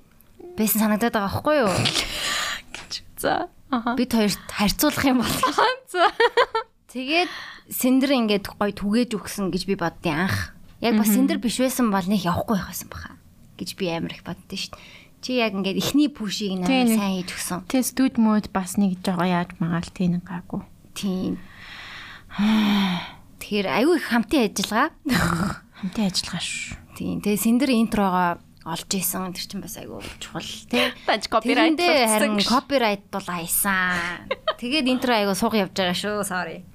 Байсан санагдаад байгаа байхгүй юу? За. Аха. Бид хоёрт харьцуулах юм бол. За. Тэгээд Синдер ингээд гоё түгээж өгсөн гэж би боддیں۔ анх. Яг бас Синдер биш байсан бол нэг явахгүй байсан баха гэж би амар их боддоо шүү дээ. Чи яг ингээд ихний пүшийг Тийм. сайн хийж өгсөн. Тэ студ мод бас нэг жоо яаж магаал тийм гаагүй. Тийм. Тэгэхээр аюу их хамтын ажиллагаа. Хамтын ажиллагаа шүү. Тийм. Тэгээ Синдер интрогоо олж исэн тэр чинь бас аюу чухал тий. Бач копирайт. Харин копирайт бол аясан. Тэгээд интро аяга сууг явж байгаа шүү. Sorry.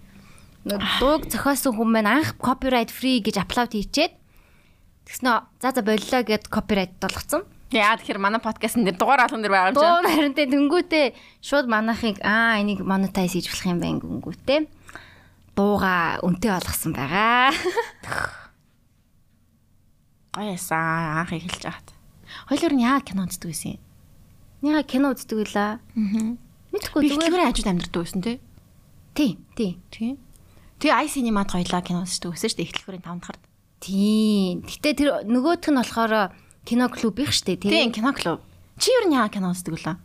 Нэг дууг зохиосон хүн маань анх copyright free гэж апплод хийчээд тэгснэ за за боллоо гэд copyright болгоцсон. Яа тэгэхээр манай подкастн дээр дугаар алган дээр байгаа Дуу юм. харинтэй тэнгүүтээ шууд манахыг аа энийг monetize хийж болох юм байна гүнгүүтээ дууга үнтэй болгосон байгаа. Гоёсаа анх эхэлж байгаад. Хоёлоор нь яа кино үздэг байсан юм? Яа кино үздэг үлээ. Аа. Мэдхгүй Би зүгээр. хажууд амьдардаг байсан тий. Тий, тий. Тийм. Тэгээ ай синемад хоёлаа кино үздэг байсан шүү дээ ихлүүрийн 5 дахарт. Тий. Гэтэ тэр нөгөөх нь болохоор кино клуб их штэ тий. Тийм кино клуб. Чи юу яа кино үздэг лээ?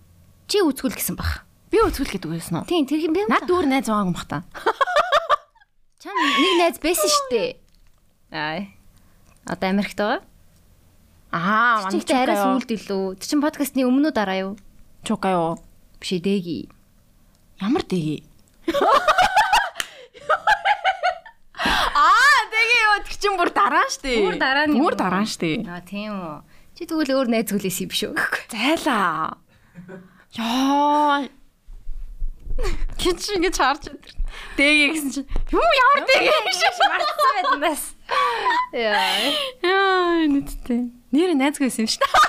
Чи үзгүүл гэсэн баг. Би үзүүл гэдэг байсан уу? Тий, тэр юм бэ? Над дүүр найз байгаа юм бах та. Чам нэг найз байсан штэ. Аа. Одоо Америкт байгаа. Аа, Чи ихтэй арай сүулт илүү. Тэр чин подкастны өмнө үү дараа юу? Чука юу? Биш дэги. Ямар дэги? Аа тэгээ юу тэр чин бүр дараа штэ. Бүр дараа нь. Бүр дараа штэ. Аа тийм үү. Чи тэгвэл өөр найз хүлээс юм шүү. Зайлаа. Яа. Кич ингэж харж өдр. Дэгээ гэсэн чинь юу ямар дэгээ гэж Мартсан байднаас. Яа. Яа нийттэй. Нэр найзгүй байсан юм шүү дээ.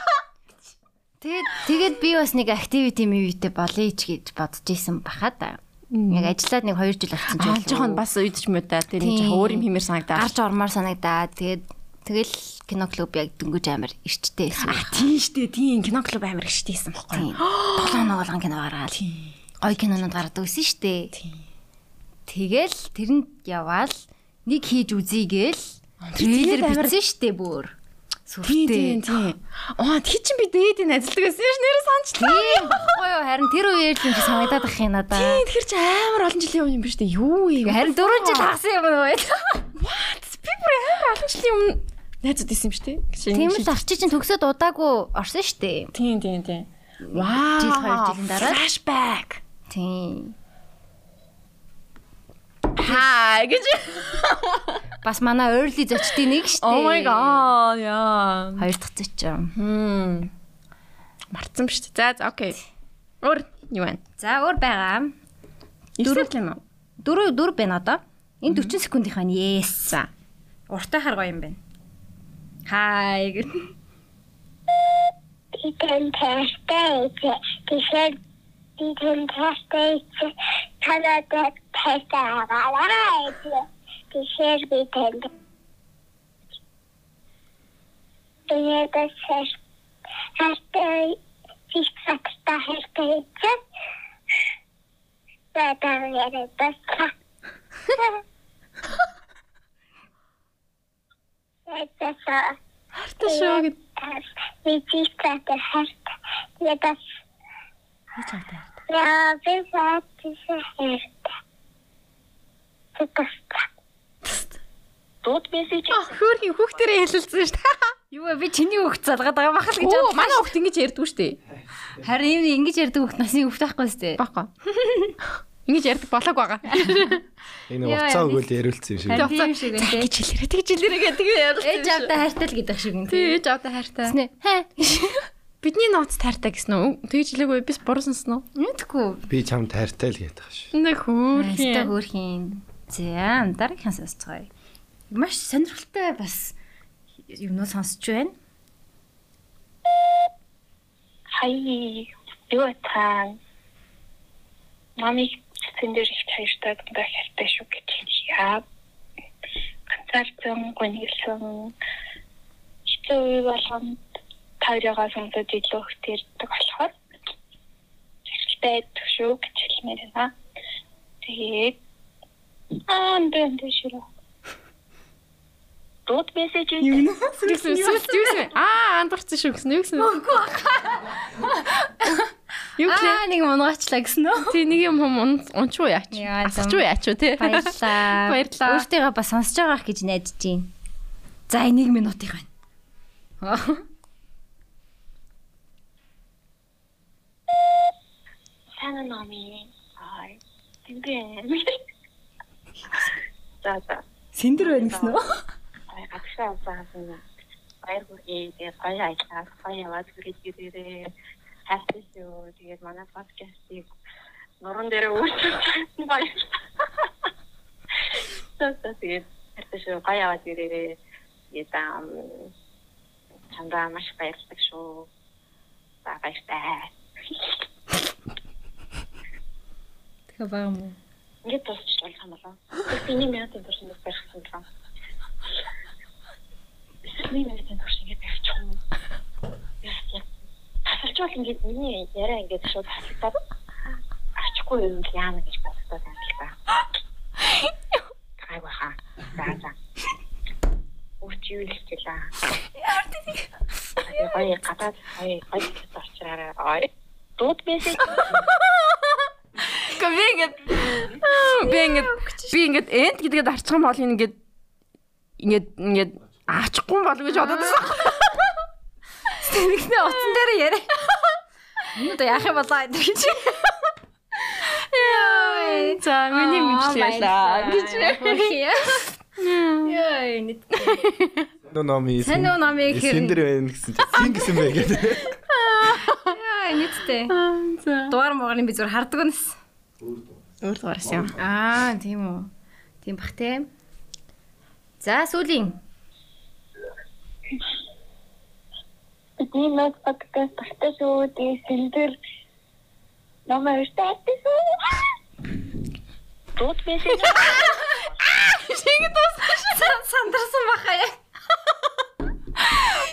Тэгээд тэгээд би бас нэг activity мэвэтэй болъё ч гэж бодож исэн баха та. Яг ажиллаад нэг 2 жил болсон ч Аа жоохон бас үйдэж мөдөө тэр нэг Тийм. жоохон өөр юм хэмээр санагдаа. гарч ормоор санагдаад тэгээд тэгэл кино клуб яг дөнгөж амар ирчтэй байсан. Аа тийм штэ тийм кино клуб амар гიშтэйсэн Тийм. баггүй. 7 оноогоолгон кино гаргаад. Гой кинонод гардаг байсан штэ. Тэгэл тэрэнд яваал нэг хийж үзье гээл трейлер бичсэн штэ бүр. Сүртэй. Аа тий чин би дээдийн ажилтдаг байсан юм ш нэрээ санчлаа. Тийм баггүй юу харин тэр үеэр л юм чи санагдаад ах юм надаа. Тийм тэр чи амар олон жилийн өмнө юм биш үү? Юу юм? Харин 4 жил хагасан юм уу? би бүр амар олон жилийн өмнө найзууд исэн юм шүү дээ. Тийм л арчи чинь төгсөөд удаагүй орсон штэ. Тийм тийм тийм. Вау. Жил, хоёр жилийн дараа. Flashback. Тийм. Хаа гэж. Бас манай early зочдын нэг штэ. Oh my god. Яа. Хоёр дахь зоч. Хм. Марцсан ба шүү дээ. За окей. Өөр юу вэ? За өөр байгаа. Дөрөв юм уу? Дөрөв дөрөв байна одоо. Энэ 40 секундынхаа нь yes. За. Уртай харгаа юм байна. Хай гэх. Die können Pestete. Die Pestete. Kann er das Peste aber Die wie den. Ja, das ist. Hast du. Ich sag's da, du jetzt? Ja, da wäre das. Das ist so. Хартай шүү гэд. Видите, харт. Я das. Ja, wir sagen diese Härte. Das Дууд мессеж Хөөрхи хүүхдэрээ хэлэлцсэн шүү дээ. Юу? Би чиний хөвгт залгаад байгаа бахал гэж Оо, бодлоо. манай хүүхд ингэж ярьдгүй шүү дээ. Харин юм ингэж ярьдаг хөвгт насны хөвгт байхгүй сте. Баггүй. Ингэж ярьдаг болоог байгаа. Энэ Яа, уцаа яа, өгөөл яриулсан юм шиг. Тийм шиг энэ. Гэж хэлээрээ тэгж хэлээрээ гэдэг ярьсан. Ээж авда хайртай л гэдэг шиг энэ. Тэгэж одоо хайртай. Тэснэ. Хэ. Бидний нууц тайртай гэсэн үү? Тэгж хэлээгүй бис буруу сонсноо. Мэдгүй. Би чам тайртай л гэдэг шүү. Нэг Хайртай хөөрхи. хөөрхийн. За, дараагийн сонсцгоё. Маш сонирхолтой бас юмнууд сонсч байна. Хай. Юу таа. Мами сэндэр их хайртай дандаа хайртай шүү гэж яа. Ганцаардан гонёлсон. Хэцүү үе таарьягаа сонгоод илүү их тэрдэг болохоор хэрэгтэй шүү гэж хэлмээр байна. Тэгээд аа энэ энэ ширээ. Дууд мессежийг Юу гэсэн юу гэсэн аа андуурсан шүү гэсэн юу гэсэн. Юу гэлээ? Аа нэг мунгачлаа гэсэн үү? Тий нэг юм унчуу яач. Яа, Асч зам. уу яач уу тий. Баярлаа. Баярлалаа. Өөртөө бас сонсож байгаах гэж найдаж байна. За 1 минутын байна. Сайн номи. Ай. Тэмдэг. За за. Сэндэр байна гэсэн үү? Ай гадагшаа авсан. Баяр хүргэе. Тэгээд гоё аялаа. Гоё яваад хүрээд ирээрээ. Хайртай шүү. Тэгээд манай подкастыг нуруунд дээр өөрчлөсөн баяр. За тэгээд хайртай шүү. Гоё яваад ирээрээ. Тэгээд ам чамдаа маш баярлалаа шүү. За баяртай. Тэгээ байгаа юм уу? Ингээд дуусчих болох юм болоо. Бидний минутын турш ингэж барихсан юм. Бидний минутын турш ингэж барих юм. Яа. Тасалж бол ингэж миний яриа ингэж шууд хасагдаад ачихгүй юм яана гэж боддог юм л та. Гайваа хаа. За за. Үрч юу л хэлээ. Яа тийм. Гоё гадаад гоё гоё очраараа ой. Дууд мессеж Гэхдээ би ингээд би ингээд би ингээд энд гэдгээд арчих юм бол ингээд ингээд ингээд аачихгүй болов гэж бодоод байсан. Тэгнэ утсан дээр яриа. Энэ одоо яах юм болоо энэ гэж. Яа. За миний мэдлээ гэж. Яа, энэ Нөө номи. Сайн нөө номи гэхээр- Сэндэр байна гэсэн чинь син гэсэн бэ гэдэг. яа. За. Дугаар моорын би зүр хардаг үнэс. Өөр дугаараас юм. Аа, тийм үү. Тийм бах те. За, сүүлийн. Бидний мод подкаст тахтай шүү. Тэгээ сэндэр номер штаттай шүү. дууд мессеж Сандарсан баха яа.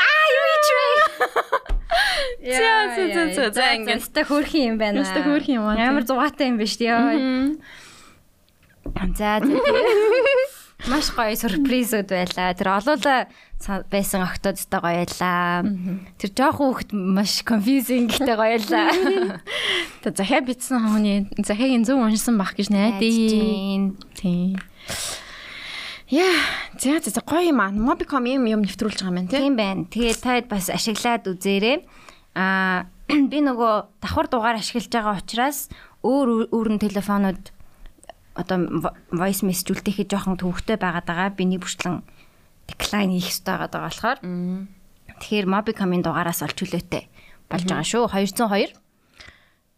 Аа, юу ич вэ? За, за, за, ингээд. Яста хөөрхөн юм байна. Яста хөөрхөн юм аа, Ямар зугаатай юм биш тий. За. Маш гоё сюрпризүүд байлаа. Тэр олоола байсан октод өстой гоё байлаа. Тэр жоох хүүхэд маш confusing гэхдээ гоё байлаа. Тэ захиа битсэн хүний захиагийн зөв уншсан бах гэж найдаа. Тийм. Яа, за за гоё юм аа. Mobicom юм юм нэвтрүүлж байгаа юм. Тийм байна. Тэгээд таад бас ашиглаад үзээрэй. Аа би нөгөө давхар дугаар ашиглаж байгаа учраас өөр өөрн телефонууд одоо voice message үлдээхэд жоохон төвөгтэй байгаад байгаа. Биний бүрчлэн decline хийх хэрэгтэй байгаа болохоор. Тэгэхээр Mobicom-ын дугаараас олж хүлээтэй болж байгаа шүү. 202 85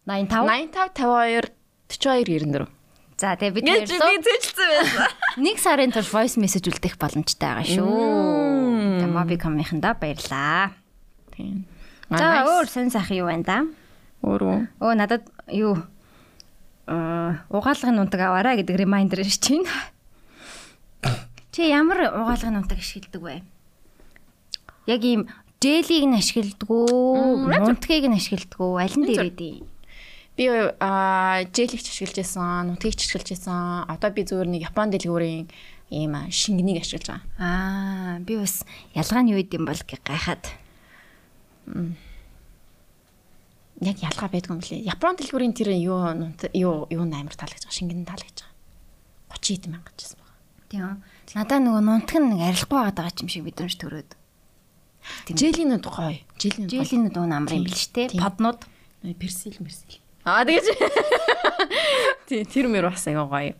85 52 42 94. За тэгээ бид Гэж би зэжлсэн байсан. нэг сарын турш voice message үлдээх боломжтой байгаа шүү. Тэгээ Mobicom-ийнхандаа баярлаа. Тийм. За өөр сонь сайхан юу байна да? өөр үү? Өө надад юу аа угаалгын унтаг аваарай гэдэг ремайндер ирж байна. Чи ямар угаалгын унтаг ашигладаг вэ? Яг ийм желийг нь ашигладаг уу? Унтгийг нь ашигладаг уу? Аль нь дээр идэв? Би аа жэлэгч ашиглаж байсан, нутгийг ч ашиглаж байсан. Одоо би зүгээр нэг Япон дэлгүүрийн ийм шингэнийг ашиглаж байгаа. Аа, би бас ялгаа нь юу идэм бол гайхаад. Яг ялгаа байдгүй юм лээ. Япон дэлгүүрийн тэр юу юу юу амар таалагдж байгаа, шингэн таалагдж байгаа. 30 хэдэн мянга гэжсэн байна. Тийм. Надаа нөгөө нунтаг нь нэг арилахгүй байгаа юм шиг бидэрч төрөөд. Желинүүд гоё. Желинүүд гоё. Желийн дуу намрын бил ч те. Тийм. Поднууд. персил мерсил. Аа тэгэж. Тий, тэр мөр бас аяга гоё.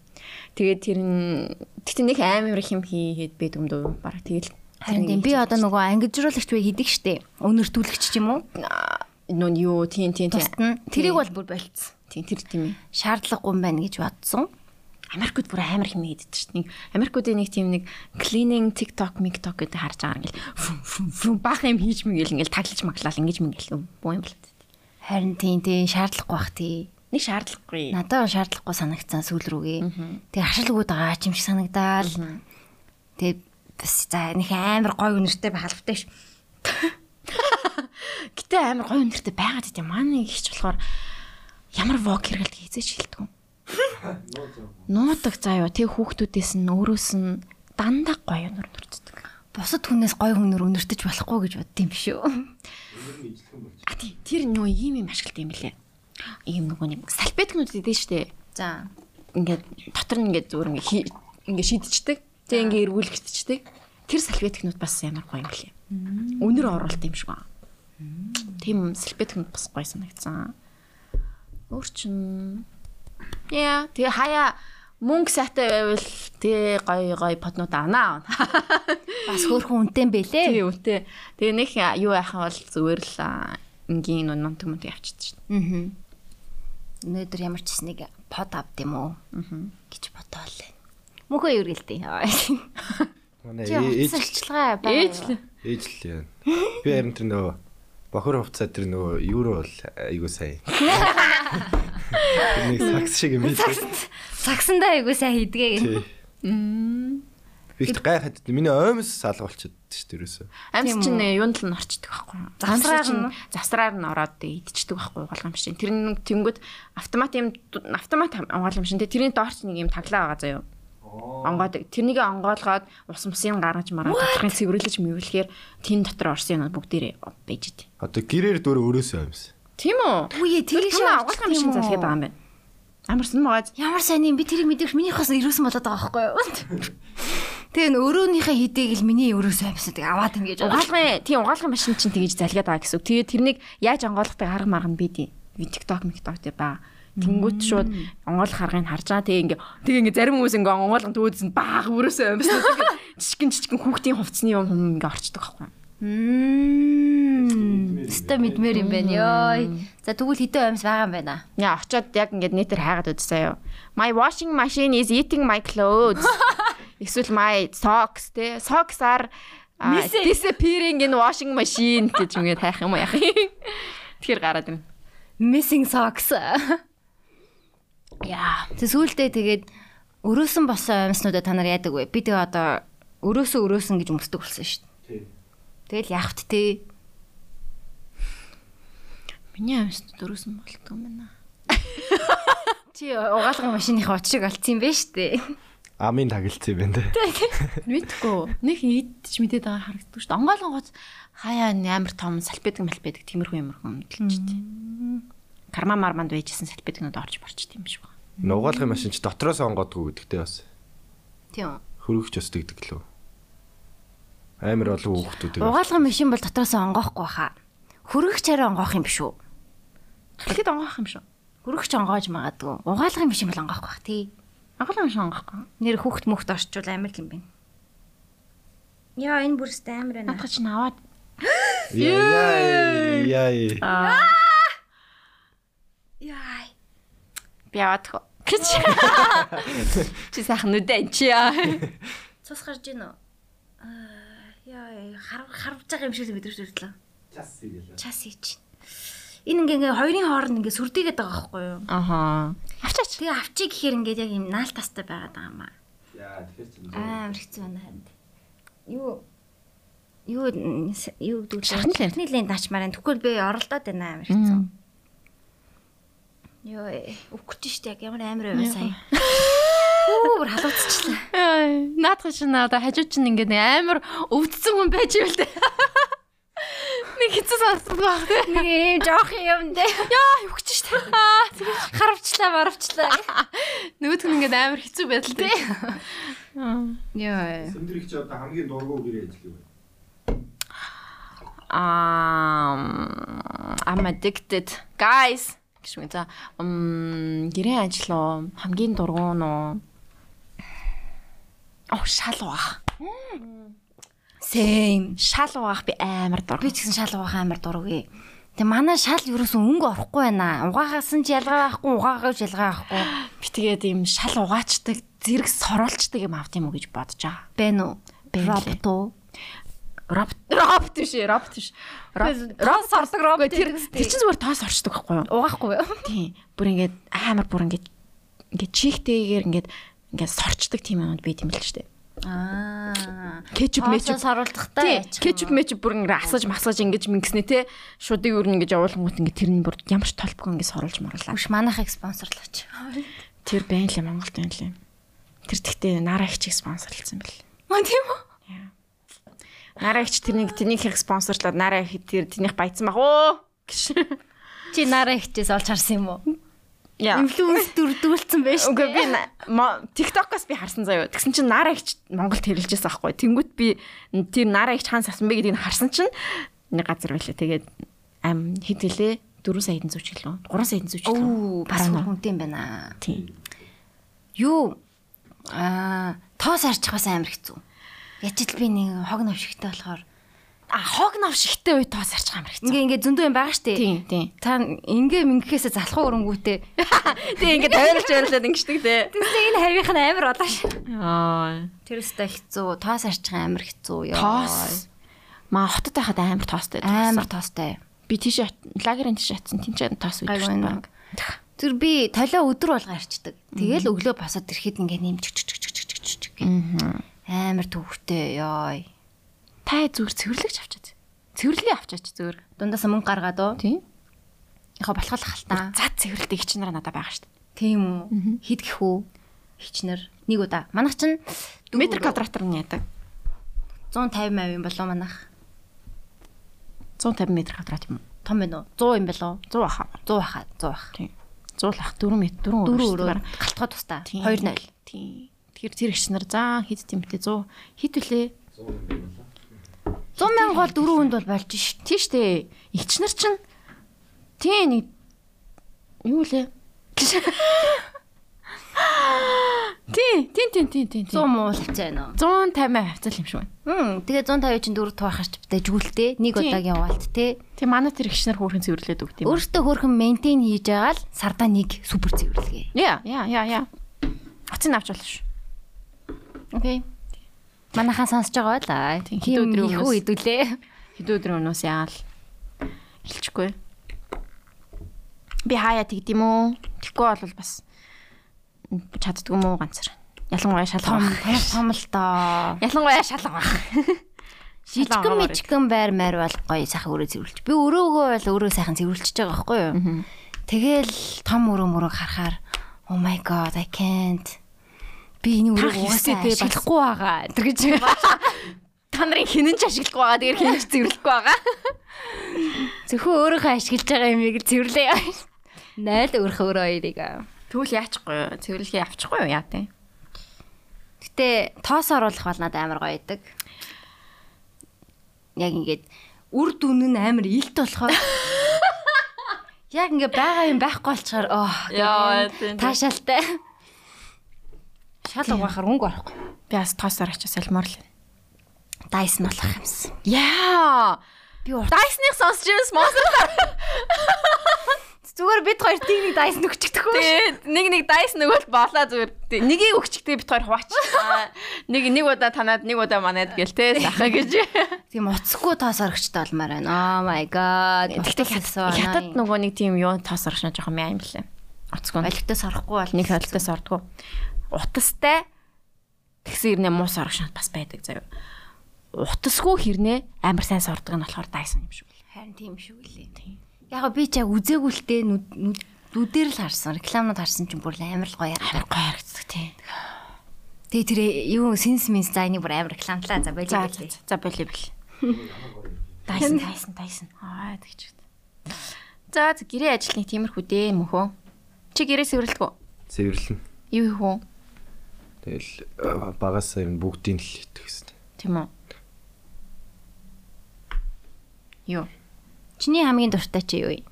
Тэгээд тэр нь тэгтээ нэг амар их юм хийгээд байд юм дөө. Бараг тэгэл. Харин тийм би одоо нөгөө ангижруулагч вэ хийдэг штеп. Өнөртүүлэгч ч юм уу? нөө юу тийм тийм тийм. Тэрийг бол бүр болцсон. тийм тэр тийм ээ. Шаардлагагүй юм байна гэж бодсон. Америкууд бүр амар хэм хийдэг шүү дээ. Америкуудын нэг тийм нэг cleaning TikTok, TikTok гэдэг харж байгаа ингээл фүм, фүм, баах юм хийж мэгэл ингээл таглаж маглал ингэж мэгэл буу юм бол. Харин тийм тийм шаардлагагүй бах тий. Нэг шаардлагагүй. Надад шаардлагагүй санагцсан сүүл рүүгээ. Тэг ашиглагууд байгаа ч юм шиг санагдаал. Тэг бас за нэг амар гой үнэртэй байх албатай ш. Гэтэ амар гоё өнөртэй байгаад идэв. Манай ихч болохоор ямар вок хэрэгэлт хийзэж хэлдэг юм. Нуудаг заа юу. Тэг хүүхдүүдээс нь өөрөөс нь дандаа гоё өнөр нурцдаг. бусад хүнээс гой хүнээр өнөртөж болохгүй гэж бодд юм шүү. А тий тэр нөө ийм юм ашигладаг юм лээ. Ийм нөгөө нэг салфеткнууд идэв штэ. За. Ингээд дотор нь ингээд зүгээр ингээд ингээд шидчихдэг. Тэг ингээд эргүүлэгдчихдэг. Тэр салфеткнууд бас ямар гоё юм лээ. Өнөр оруулалт юм шиг байна. Тийм салфеткнууд бас гоё санагдсан. Өөр чин Яа, тэгээ хаяа мөнгө сайтай байвал тэгээ гоё гоё поднууд авнаа. Бас хөөрхөн үнэтэй юм бэлээ. Тэгээ үнтэй. Тэгээ нэг юу яхаа бол зүгээр л энгийн нун нунт юм явчихсан шүү дээ. Аа. Өнөөдөр ямар ч нэг под авд юм уу? Аа. гэж бодоол. Мөнхөө юу гэлтэй. Манай Чи ээ- ээж хувцалчилгаа бай. Ээж л ээж л яа. Би харин тэр нөгөө бохор хувцаа тэр нөгөө евро бол айгуу сайн. Нэг сакс шиг юм ээ. Сагсандаа айгуу сайн хийдгээ гэх. Тий. Би их гайхаад миний оймс салгуулчихэд шүү дээ ерөөсөө. Амьс Тийм чинь юунд л норчдөг байхгүй юу? Чинь нь? завсраар нь ороод идчихдэг байхгүй юу? Угаалгам шин. Тэр нэг тэнгүүд автомат юм автомат угаалгам шин. Тэрний доорч нэг юм таглаа байгаа заяа. Онгоод тэрнийг онгоолгоод ус мусын гаргаж мараад доторхын цэвэрлэж мэвэрлэхээр тэн дотор орсон юм бүгдээрээ байж идэв. Одоо гэрээр дөөр өрөөсөө юмс. Тийм үү? Үе тэрийг Тэр чинь угаалгам шин залхаад байгаа юм байна. Амарсан байгаа. Ямар сайн юм би тэрийг мэдээш минийхээс ирүүсэн болоод байгаа байхгүй юу? Тэгээ н өрөөнийхөө хідийг л миний өрөөсөө амьсаа тэг аваад ингэж байгаа. Угаалгын тийм угаалгын машин чинь тэгэж залхаад байгаа гэсэн үг. Тэгээ тэрнийг яаж онгоолгохыг арга марга нь бий. TikTok, TikTok тий ба. Тэнгүүт шууд онгоолох аргыг харж байгаа. Тэгээ ингээ тэгээ ингээ зарим хүмүүс ингээ онгоолгон төөдсөн баага өрөөсөө амьсаа. Жижигэн жижигэн хүүхдийн хувцсны юм юм ингээ орчдөг байхгүй. Мм. Ста мэдмээр юм байна ёо. За тэгвэл хідэн амьс байгаа юм байна. Яа очоод яг ингээ нэтэр хайгаад үзсэн юу. My washing machine is eating my clothes. Эсвэл my socks те. Socks are uh, disappearing in washing machine гэж ингээд хайх юм уу яах юм. Тэгэхээр гараад ирнэ. Missing socks. Яа. Тэг сүүлдээ тэгээд өрөөсөн босон амьснуудаа та нар яадаг вэ? Би тэгээ одоо өрөөсөө өрөөсөн гэж өмсдөг болсон шүү дээ. Тэгэл яах вэ те? Миний амьсд дөрөсөн болтгоо юм байна. Чи угаалгын машиныхаа оч шиг алдсан юм байна шүү дээ. Амын тагилцсан юм байна те. Мэдгүй. Нэг идэж мэдээд байгаа харагддаг шүү дээ. Онгойлон гоц хаяа амар том салпедаг малпедаг тиймэрхүү юмрхүү тээ. Карма марманд байжсэн салпедагнууд орж борчт юм шиг байна. Нугаалгын машин ч дотроос онгоодгүй гэдэгтэй бас. Тийм. Хөрөгч өс дэгдэг лөө. Амар олон хүүхдүүд. Угаалгын машин бол дотроос онгоохгүй баха. Хөрөгч арай онгоох юм биш үү? Тэгэхэд онгоох юм шүү. Хөрөгч онгоож магадгүй. Угаалгын машин бол онгоохгүй бах тий. Онгоолон машин онгоохгүй. Нэр хүүхд мөхт орчвол амар юм байна. Яа энэ бүрст амар байна. Надад ч наваад Яа яа. аа Яа. би аваад хөө. Гэж. Чи сайхан нүдэ ань чи яа. Цус гарч ийн үү? Аа яа хар харвж байгаа юм шиг мэдрэж өрлөө. Час игэлээ. Час ийч. Энэ ингээ ингээ хоёрын хооронд ингээ сүрдийгээд байгаа байхгүй юу? Аха. Авчаач. Тэгээ авчиг гэхээр ингээд яг юм наал тастай байгаад байгаа юм аа. Яа тэгэхээр чи Аа хэцүү байна харин. Юу юу юу гэдэг Шахны лент. Шахны лент наачмаар энэ тэгвэл би оролдоод байна амар хэцүү. Йоо өвгөж штэ яг ямар амар байв сая. Хүү бүр халууцчихлаа. Наадах шин надаа хажууд чинь ингээд нэг амар өвдсөн хүн байж ивэл дээ. Нэг хэцүү сонсдог баг тий. Нэг юм жоох юм дэ. Яа, өвгч штэ. Аа, Харавчлаа, маравчлаа. нөгөөд нь ингээд амар хэцүү байдал тий. Йоо. Сөндрийг чи одоо хамгийн дургу гэрээ ажил юу? Um, I'm addicted. Guys. үү. За, м гэрээ ажил уу? Хамгийн дургуун уу? Оо, шал угаах. Same. Шал угаах би амар Би дургуй. ч гэсэн шал угаах амар дургүй. Тэг манай шал ерөөсөн өнгө орохгүй байна. Угаагасан ч ялгаа байхгүй, угаагаач ялгаа байхгүй. Би тэгээд ийм шал угаачдаг, зэрэг соруулцдаг юм авт юм уу гэж бодож байгаа. Бэн үү? Робот уу? Робот робот биш ээ, робот биш. Тоос ордог робот тэр тэр чинь зүгээр тоос орчдөг байхгүй юу? Угаахгүй юу? Тийм. Бүр ингээд амар бүр ингээд ингээд чихтэйгээр ингээд ингээд сорчдаг тийм юмуд л шүү дээ. Аа. Кетчуп мечуп саруулдахтай. Кетчуп мечуп бүр ингээд асаж масаж ингэж мингснэ те. Шуудыг өөр ингэж явуулгангууд ингээд тэрний бүр ямар ч толбог ингээд соруулж моруулаа. Үш манайхыг спонсорлооч. Тэр байна лээ Монголд байна лээ. Тэр тэгтээ нараа хичээг спонсорлсон бэл. Маа тийм үү? Нараа их тэрнийг тэрнийхийг спонсорлоод нараа их тэр тэрнийх баяцсан баг оо гэж. Чи нараа ихчээс олж харсан юм уу? Инфлюенс дүрдүүлсэн байж Үгүй би TikTok-оос би харсан заяа. Тэгсэн чинь нараа ихч Монголд хэрэлжсэн аахгүй. Тэнгүүт би тэр нараа ихч хаан сасан бэ гэдгийг харсан чинь нэг газар байлаа. Тэгээд ам хэд гэлээ 4 саяын зүүч гэлөө. 3 саяын зүүч гэлөө. Оо, бас хүнтэй юм байна. Тийм. Юу аа тоос арчих бас амар хэцүү. Ячил би нэг хог навшигтай болохоор А хог нав шигтэй үе тоос арчих амар хэцүү. ингээ ингээ зөндөө юм байгаа штэ. Тийм, тийм. Та ингээ мингэхээсээ залхуу өрөнгүүтэй. Тэг ингээд тойролж байрлаад ингэждэг те. Тэсээ энэ хавийнх нь амар болоо ш. Аа. Тэр өстой хэцүү. Тоос арчих амар хэцүү ёо. Тоос. Маа хотод байхад амар тоостой. амар тоостой. Би тийш лагерын тийш атсан тэнцээ тоос энэ. дээ. Тэр би толио өдөр болго арчдаг. Тэгэл өглөө босоод ирэхэд ингээ нэмч чч чч чч чч чч гэх. Амар төвхтэй ёо. Та зүгээр цэвэрлэгч авчаач. Цэвэрлэгээ авчаач зүгээр. Дундаас мөнгө гаргаад уу? Тийм. Яг болох халтаа. За цэвэрлэлт их чинараа надад байгаа шүү дээ. Тийм үү? Хэд гэх үү? Хичнэр нэг удаа. Манайх чинь Метр квадратаар нь яадаг. 150 мав юм болоо манайх. 150 метр квадрат юм. Том байна уу? 100 юм болоо? 100 баха. 100 баха, 100 баха. Тийм. 100 лах 4 метр 4 Дөрөв өрөө галтгоо тустаа. 2-0. Тийм. Тэгэхээр тэр их чинар заа хэд тэмтэй 100 хэд вүлээ? 100 мянга бол 4 хүнд бол болж ш. Тийм штэ. Игчнэр чинь тийм нэг юу лээ? Тийм, тийм, тийм, тийм, тийм. 100 муу л хацаа 150 нөө. хавцал юм шиг байна. Хм, тэгээ 150 чинь 4 туахарч битээ жүгүүлтэй. Нэг удаагийн яваалт те. Тийм манай тэр игчнэр хөөрхөн цэвэрлээд өгд юм. Өөртөө хөөрхөн мейнтейн хийж байгаа л сардаа нэг супер цэвэрлэгээ. Яа, яа, яа, яа. Оцын авч болно шүү. Окей. Манайхаа сонсож байгаа байлаа. Тийм, Хин хэд өдрийн их өмнөөс. үү идүүлээ. Хэд өдрийн өмнөөс яал. Хэлчихгүй. Би хаяа тэгдэм үү? Тэггүй бол бас чаддгүй мүү ганцар. Ялангуяа Том, шалгах. том л доо. Ялангуяа шалгах. Жижигэн мичгэн байр майр бол гоё сайхан өрөө цэвэрлж. Би өрөөгөө бол өрөө сайхан цэвэрлж байгаа байхгүй юу? Тэгэл том өрөө мөрөг харахаар oh my god I can't. Би энэ Та угаасаа ашиглахгүй байгаа. Тэр гэж Та нарын хинэн ч ашиглахгүй байгаа. Тэгэхээр хинэн ч цэвэрлэхгүй байгаа. зөвхөн өөрийнхөө ашиглаж байгаа юмыг л цэвэрлээ. Найл өөрхөө өрөө хоёрыг. Тэгвэл яачихгүй юу? Цэвэрлэгээ авчихгүй юу яа тээ. Гэтэ тоос оруулах бол надад амар гоё идэг. Яг ингээд үр дүн нь амар илт болохоор Яг ингээ байгаа юм байхгүй болчоор оо Яа, таашаалтай. Шал угаахаар өнгө орохгүй. Би бас тоосоор ачаа салмаар л. Дайс нь болох юмсан. Яа. Би урт Дайсныг сонсч юм спонсор. зүгээр бид хоёр тийг нэг дайс нүгчдэх үү? Тэгээд нэг нэг дайс нөгөөл болоо зүгээр. Нэгийг өгчихтэй бит хоёр хуваач. Аа, Нэг нэг удаа танаад нэг удаа манад гэл те сахаа гэж. Тийм уцхгүй тоос орогчтой болмаар байна. Oh my god. Гэхдээ хятад нөгөө нэг тийм юу тоос оршно жоохон мяа юм блэ. Оцгоо. олигтоос орохгүй бол Нэг хойлтоос ордгоо. Утастай тэгсэн ирнэ муус оршно бас байдаг заяа. Утасгүй хэрнээ амар сайн сордог нь болохоор дайсан юм шиг. харин тийм шүү лээ. Яг би ч яг үзээгүй л те нүдээр л харсан. Рекламууд харсан чинь бүр л амар л гоё Амар харагдав. гоё харагддаг тий. Тэгээ тэр юу синс минс за энийг бүр амар рекламлаа. За За байлаа. за болив бил. Дайсан дайсан дайсан. Аа тэгч. За гэрээ ажил нэг тиймэрхүү дээ мөхөө. Чи гэрээ сэвэрлэдэг үү? Цэвэрлэн. Юу их үү? Тэгэл э, багасаа юм бүгдийг л хийдэг гэсэн. Тийм үү? Юу? Чиний хамгийн дуртай чи юу вэ?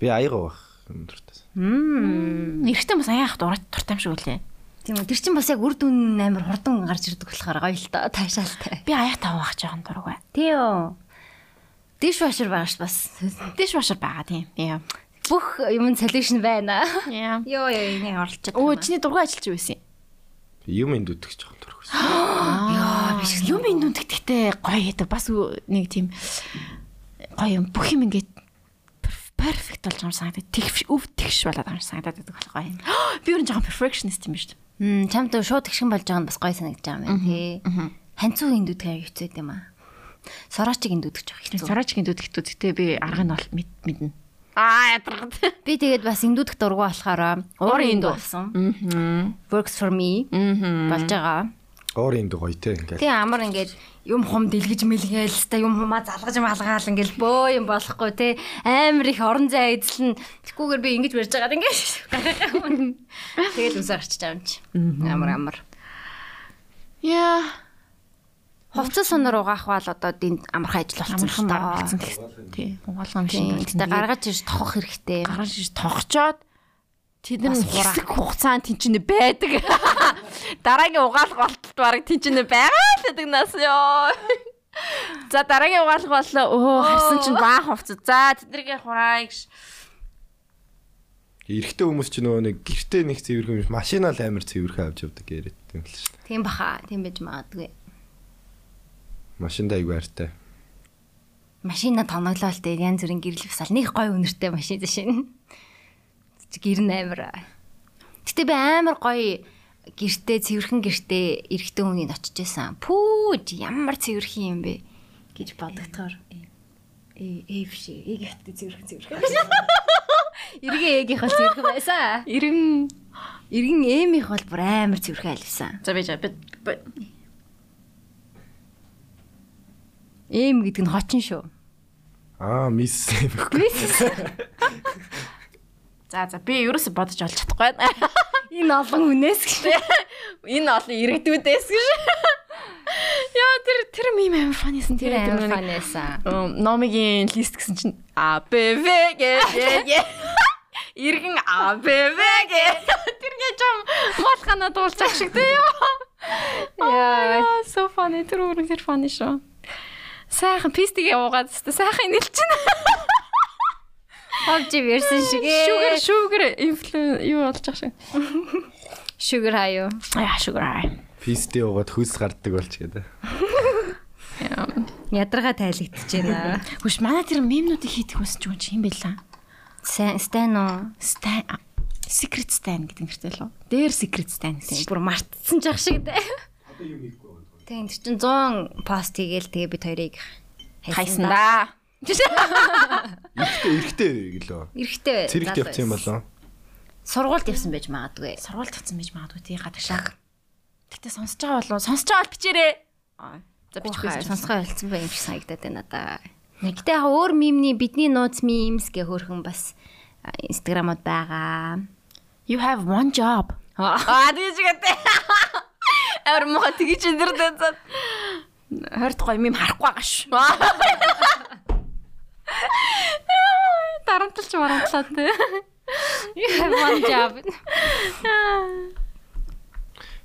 Би аяга байх юм дуртай. Мм. Эрэгтэй бас аяах дуртай дуртай юм шиг үлээ. Тийм үү. Тэр чин бас яг үр дүн амар хурдан гарч ирдэг болохоор гоё л доо таашаалтай. Би аяах тавах жоохон дурггүй. Тийм үү. Dishwasher байгаа ш бас. Дэш башар байгаа тийм. Яа. Бүх юм solution байна. Яа. Йоо ёо энийг орлож Өө чиний дургуй ажилч юу байсан? Юм энд үтгч жоохон дургүйсэн. Яа, биш юм энэ нүдгтээ гоё гэдэг бас нэг тийм гоё юм бүх юм ингээд перфект болж байгаа юм санагдаад тэгш өв тэгш болоод байгаа юм санагдаад байдаг болох гоё. Би өөр жоохон perfectionist юм биш үү? Мм чамд шууд гიშгэн болж байгаа нь бас гоё санагдаж байгаа юм байна тий. Ханцуу индүүдгээ хэцүү юм аа. Сороочиг индүүдгэж байгаа хэцүү. Сорочгийн дүдгтүү гэтээ би арга нь бол мэд мэднэ. Аа ядаргад. Би тэгээд бас индүүдэх дургу болохоор уурын индүү болсон. Мм. Works for me Мм. болж байгаа. Уурын гоё те ингээд. Тий амар ингээд юм хум дэлгэж мэлгээл ста юм хумаа залгаж малгаал ингээд бөө юм болохгүй те амар их орон зай эзлэн тэггүйгээр би ингэж барьж байгаад ингээд тэгэл үсэ гарчиж байгаа юм чи. Амар амар. Яа. Хувцас сонор угаах бол одоо энд амархан ажил болсон болсон. Тий. Угаалгам Тийм. шиг. Гэтэ гаргаж ирж тохох хэрэгтэй. гаргаж иш тогчоод тэд хураа. хэсэг хугацаанд тэнцэнэ байдаг. Дараагийн угаалга болтолд бараг тэнцэнэ байгаа л гэдэг нас ёо. За дараагийн угаалга боллоо. Өө харсан чинь баа хувцас. За тэднэргээ хураа гэж. Эрэгтэй хүмүүс ч нөгөө нэг гэртээ нэг цэвэрхэн машинаа л амар цэвэрхэн авч явдаг яриад юм л шүү дээ. Тийм баха. Тийм байж магадгүй. Машинд аяг байртай. Машина тоноглоо л дээ янз бүрийн гэрэл бисал нэг гой үнэртэй машин зашин. Гэр нь амар. Гэтэ би амар гоё гэртээ цэвэрхэн гэртээ эрэгтэй хүнийг очиж исэн. Пүүж ямар цэвэрхэн юм бэ гэж бодогдохоор э э биш э гэхдээ цэвэрхэн цэвэрхэн. Иргэн эгийнх бол цэвэрхэн байсан. Ирэн. Иргэн эмийнх бол бүр амар цэвэрхэн айлсан. За би би Эм гэдэг нь хочин шүү. Аа мисс юм бэ. За за би ерөөсө бодож олж чадахгүй байна. Энэ олон хүнээс гэж. Энэ олон иргэдүүдээс гэж. Яа тэр тэр мим амар фанисэн Тэр амар нэг фанэсан. номигийн лист гэсэн чинь А Б В гэ Иргэн А Б В гэ тэр гэж юм малхана дуулчих шиг тийм яа so funny тэр үрэн тэр funny шүү сайхан пистигээ уугаад тест сайхан нэлчин Ховж версэн шиг. sugar sugar influ юу болж байгаа шиг sugar хаяа. яа sugar high Пистэ угаад хүйс гарддаг болч гэдэг. Ядарга тайлэгдэж байна. Хүш манай тэр мемнуудыг хийдэг хүсэж байгаа чи юм бэлээ Сайн стан уу? Stan Secret Stan гэдэг нэртэй л үү? Дээр Secret Stan гэсэн. Бүр мартсан жах шиг дээ. Тийм тэр чин 100 пост хийгээл тэгээ бид хоёрыг Хайсан да. Эрэгтэй эрэгтэй гэлөө. Эрэхтэй. Цэрэгт явсан юм болоо. Сургуульд явсан байж магадгүй. Сургууль тавцсан байж магадгүй тий гадагшаа. Гэтэ сонсож байгаа болов сонсож байгаа бол бичээрэй. Аа. За бичихгүй. Бичгүй сонсгоо хэлсэн байх юм шиг санагдаад байна надаа. Гэтэ яг өөр мимний бидний нууц мимс гэх хөрхөн бас а, инстаграмууд байгаа. You have one job. Аа тийч гэдэг. Эр мохо тгийч энэ дэр. 20 гоё мим харахгүй байгаа ш. Дарамтлж марамтлаа тий. One job.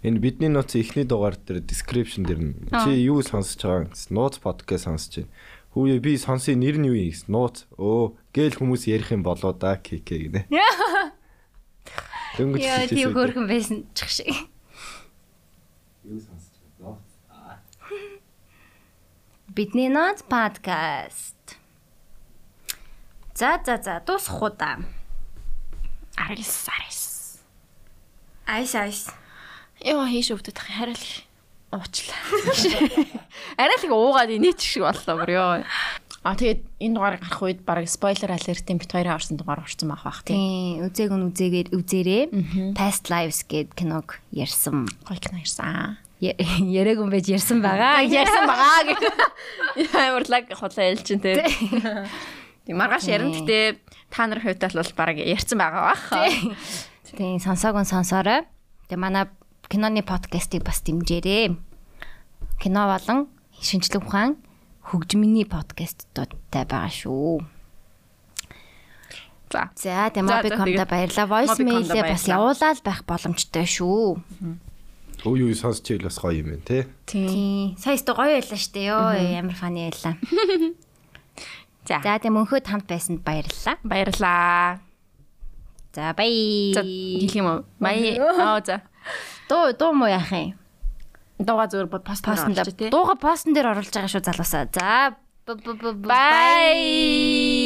Энэ бидний нууц эхний дугаар дээр description дээр нь чи юу сонсож байгаа гэсэн нууц подкаст сонсож байна. Хүүе би сонсхийн нэр нь юу юм гэсэн нууц. Өө гээл хүмүүс ярих юм болоо да КК гинэ. Дөнгөж тийм үү? хөрхөн байсан чих шиг. Юу сонсож байна? Бидний нууц подкаст. За за за дуусах уу да. Арис арис. Айс айс. Яа хийш өвдөд хараа л уучлаа. Арай л уугаад инээч шиг боллоо бүр ёо. А тэгээд энэ дугаар гарах үед баг спойлер алертийн бит хоёрын орсон дугаар орсон байх бах тий. Тийм, үзег нь үзээгээр үзээрээ Past Lives гэд киног ярьсан. Гоё кино ирсэн. Яриаг юм байж ярьсан байгаа. Ярьсан байгаа гэх. Ямар лаг хулаа ялчин тий. Тийм маргааш ярина гэтээ та нар хувьд бол баг ярьсан байгаа бах. Тийм, сонсоог нь сонсоорой. Тэгээ манай киноны подкастыг бас дэмжээрэй. Кино болон шинжлэх ухаан хөгжмөний подкастуудтай байгаа шүү. За. За, тэгээд баярлалаа. Voice mail-ээ бас явуулаад байх боломжтой шүү. Өө юу сонсч ийл бас гоё юм байна те. Тийм. Сая өстө гоё байлаа штэ ёо. Ямар фаны байлаа. За. За, тэгээ мөнхөд хамт байсанд баярлалаа. Баярлаа. За, бай. За гэх юм уу? Май. Аа за. Дуу дуу муу яах юм? Дууга зөөр пост постн дээр дууга постн дээр оруулж байгаа шүү залуусаа. За, б- б- б- б- Bye.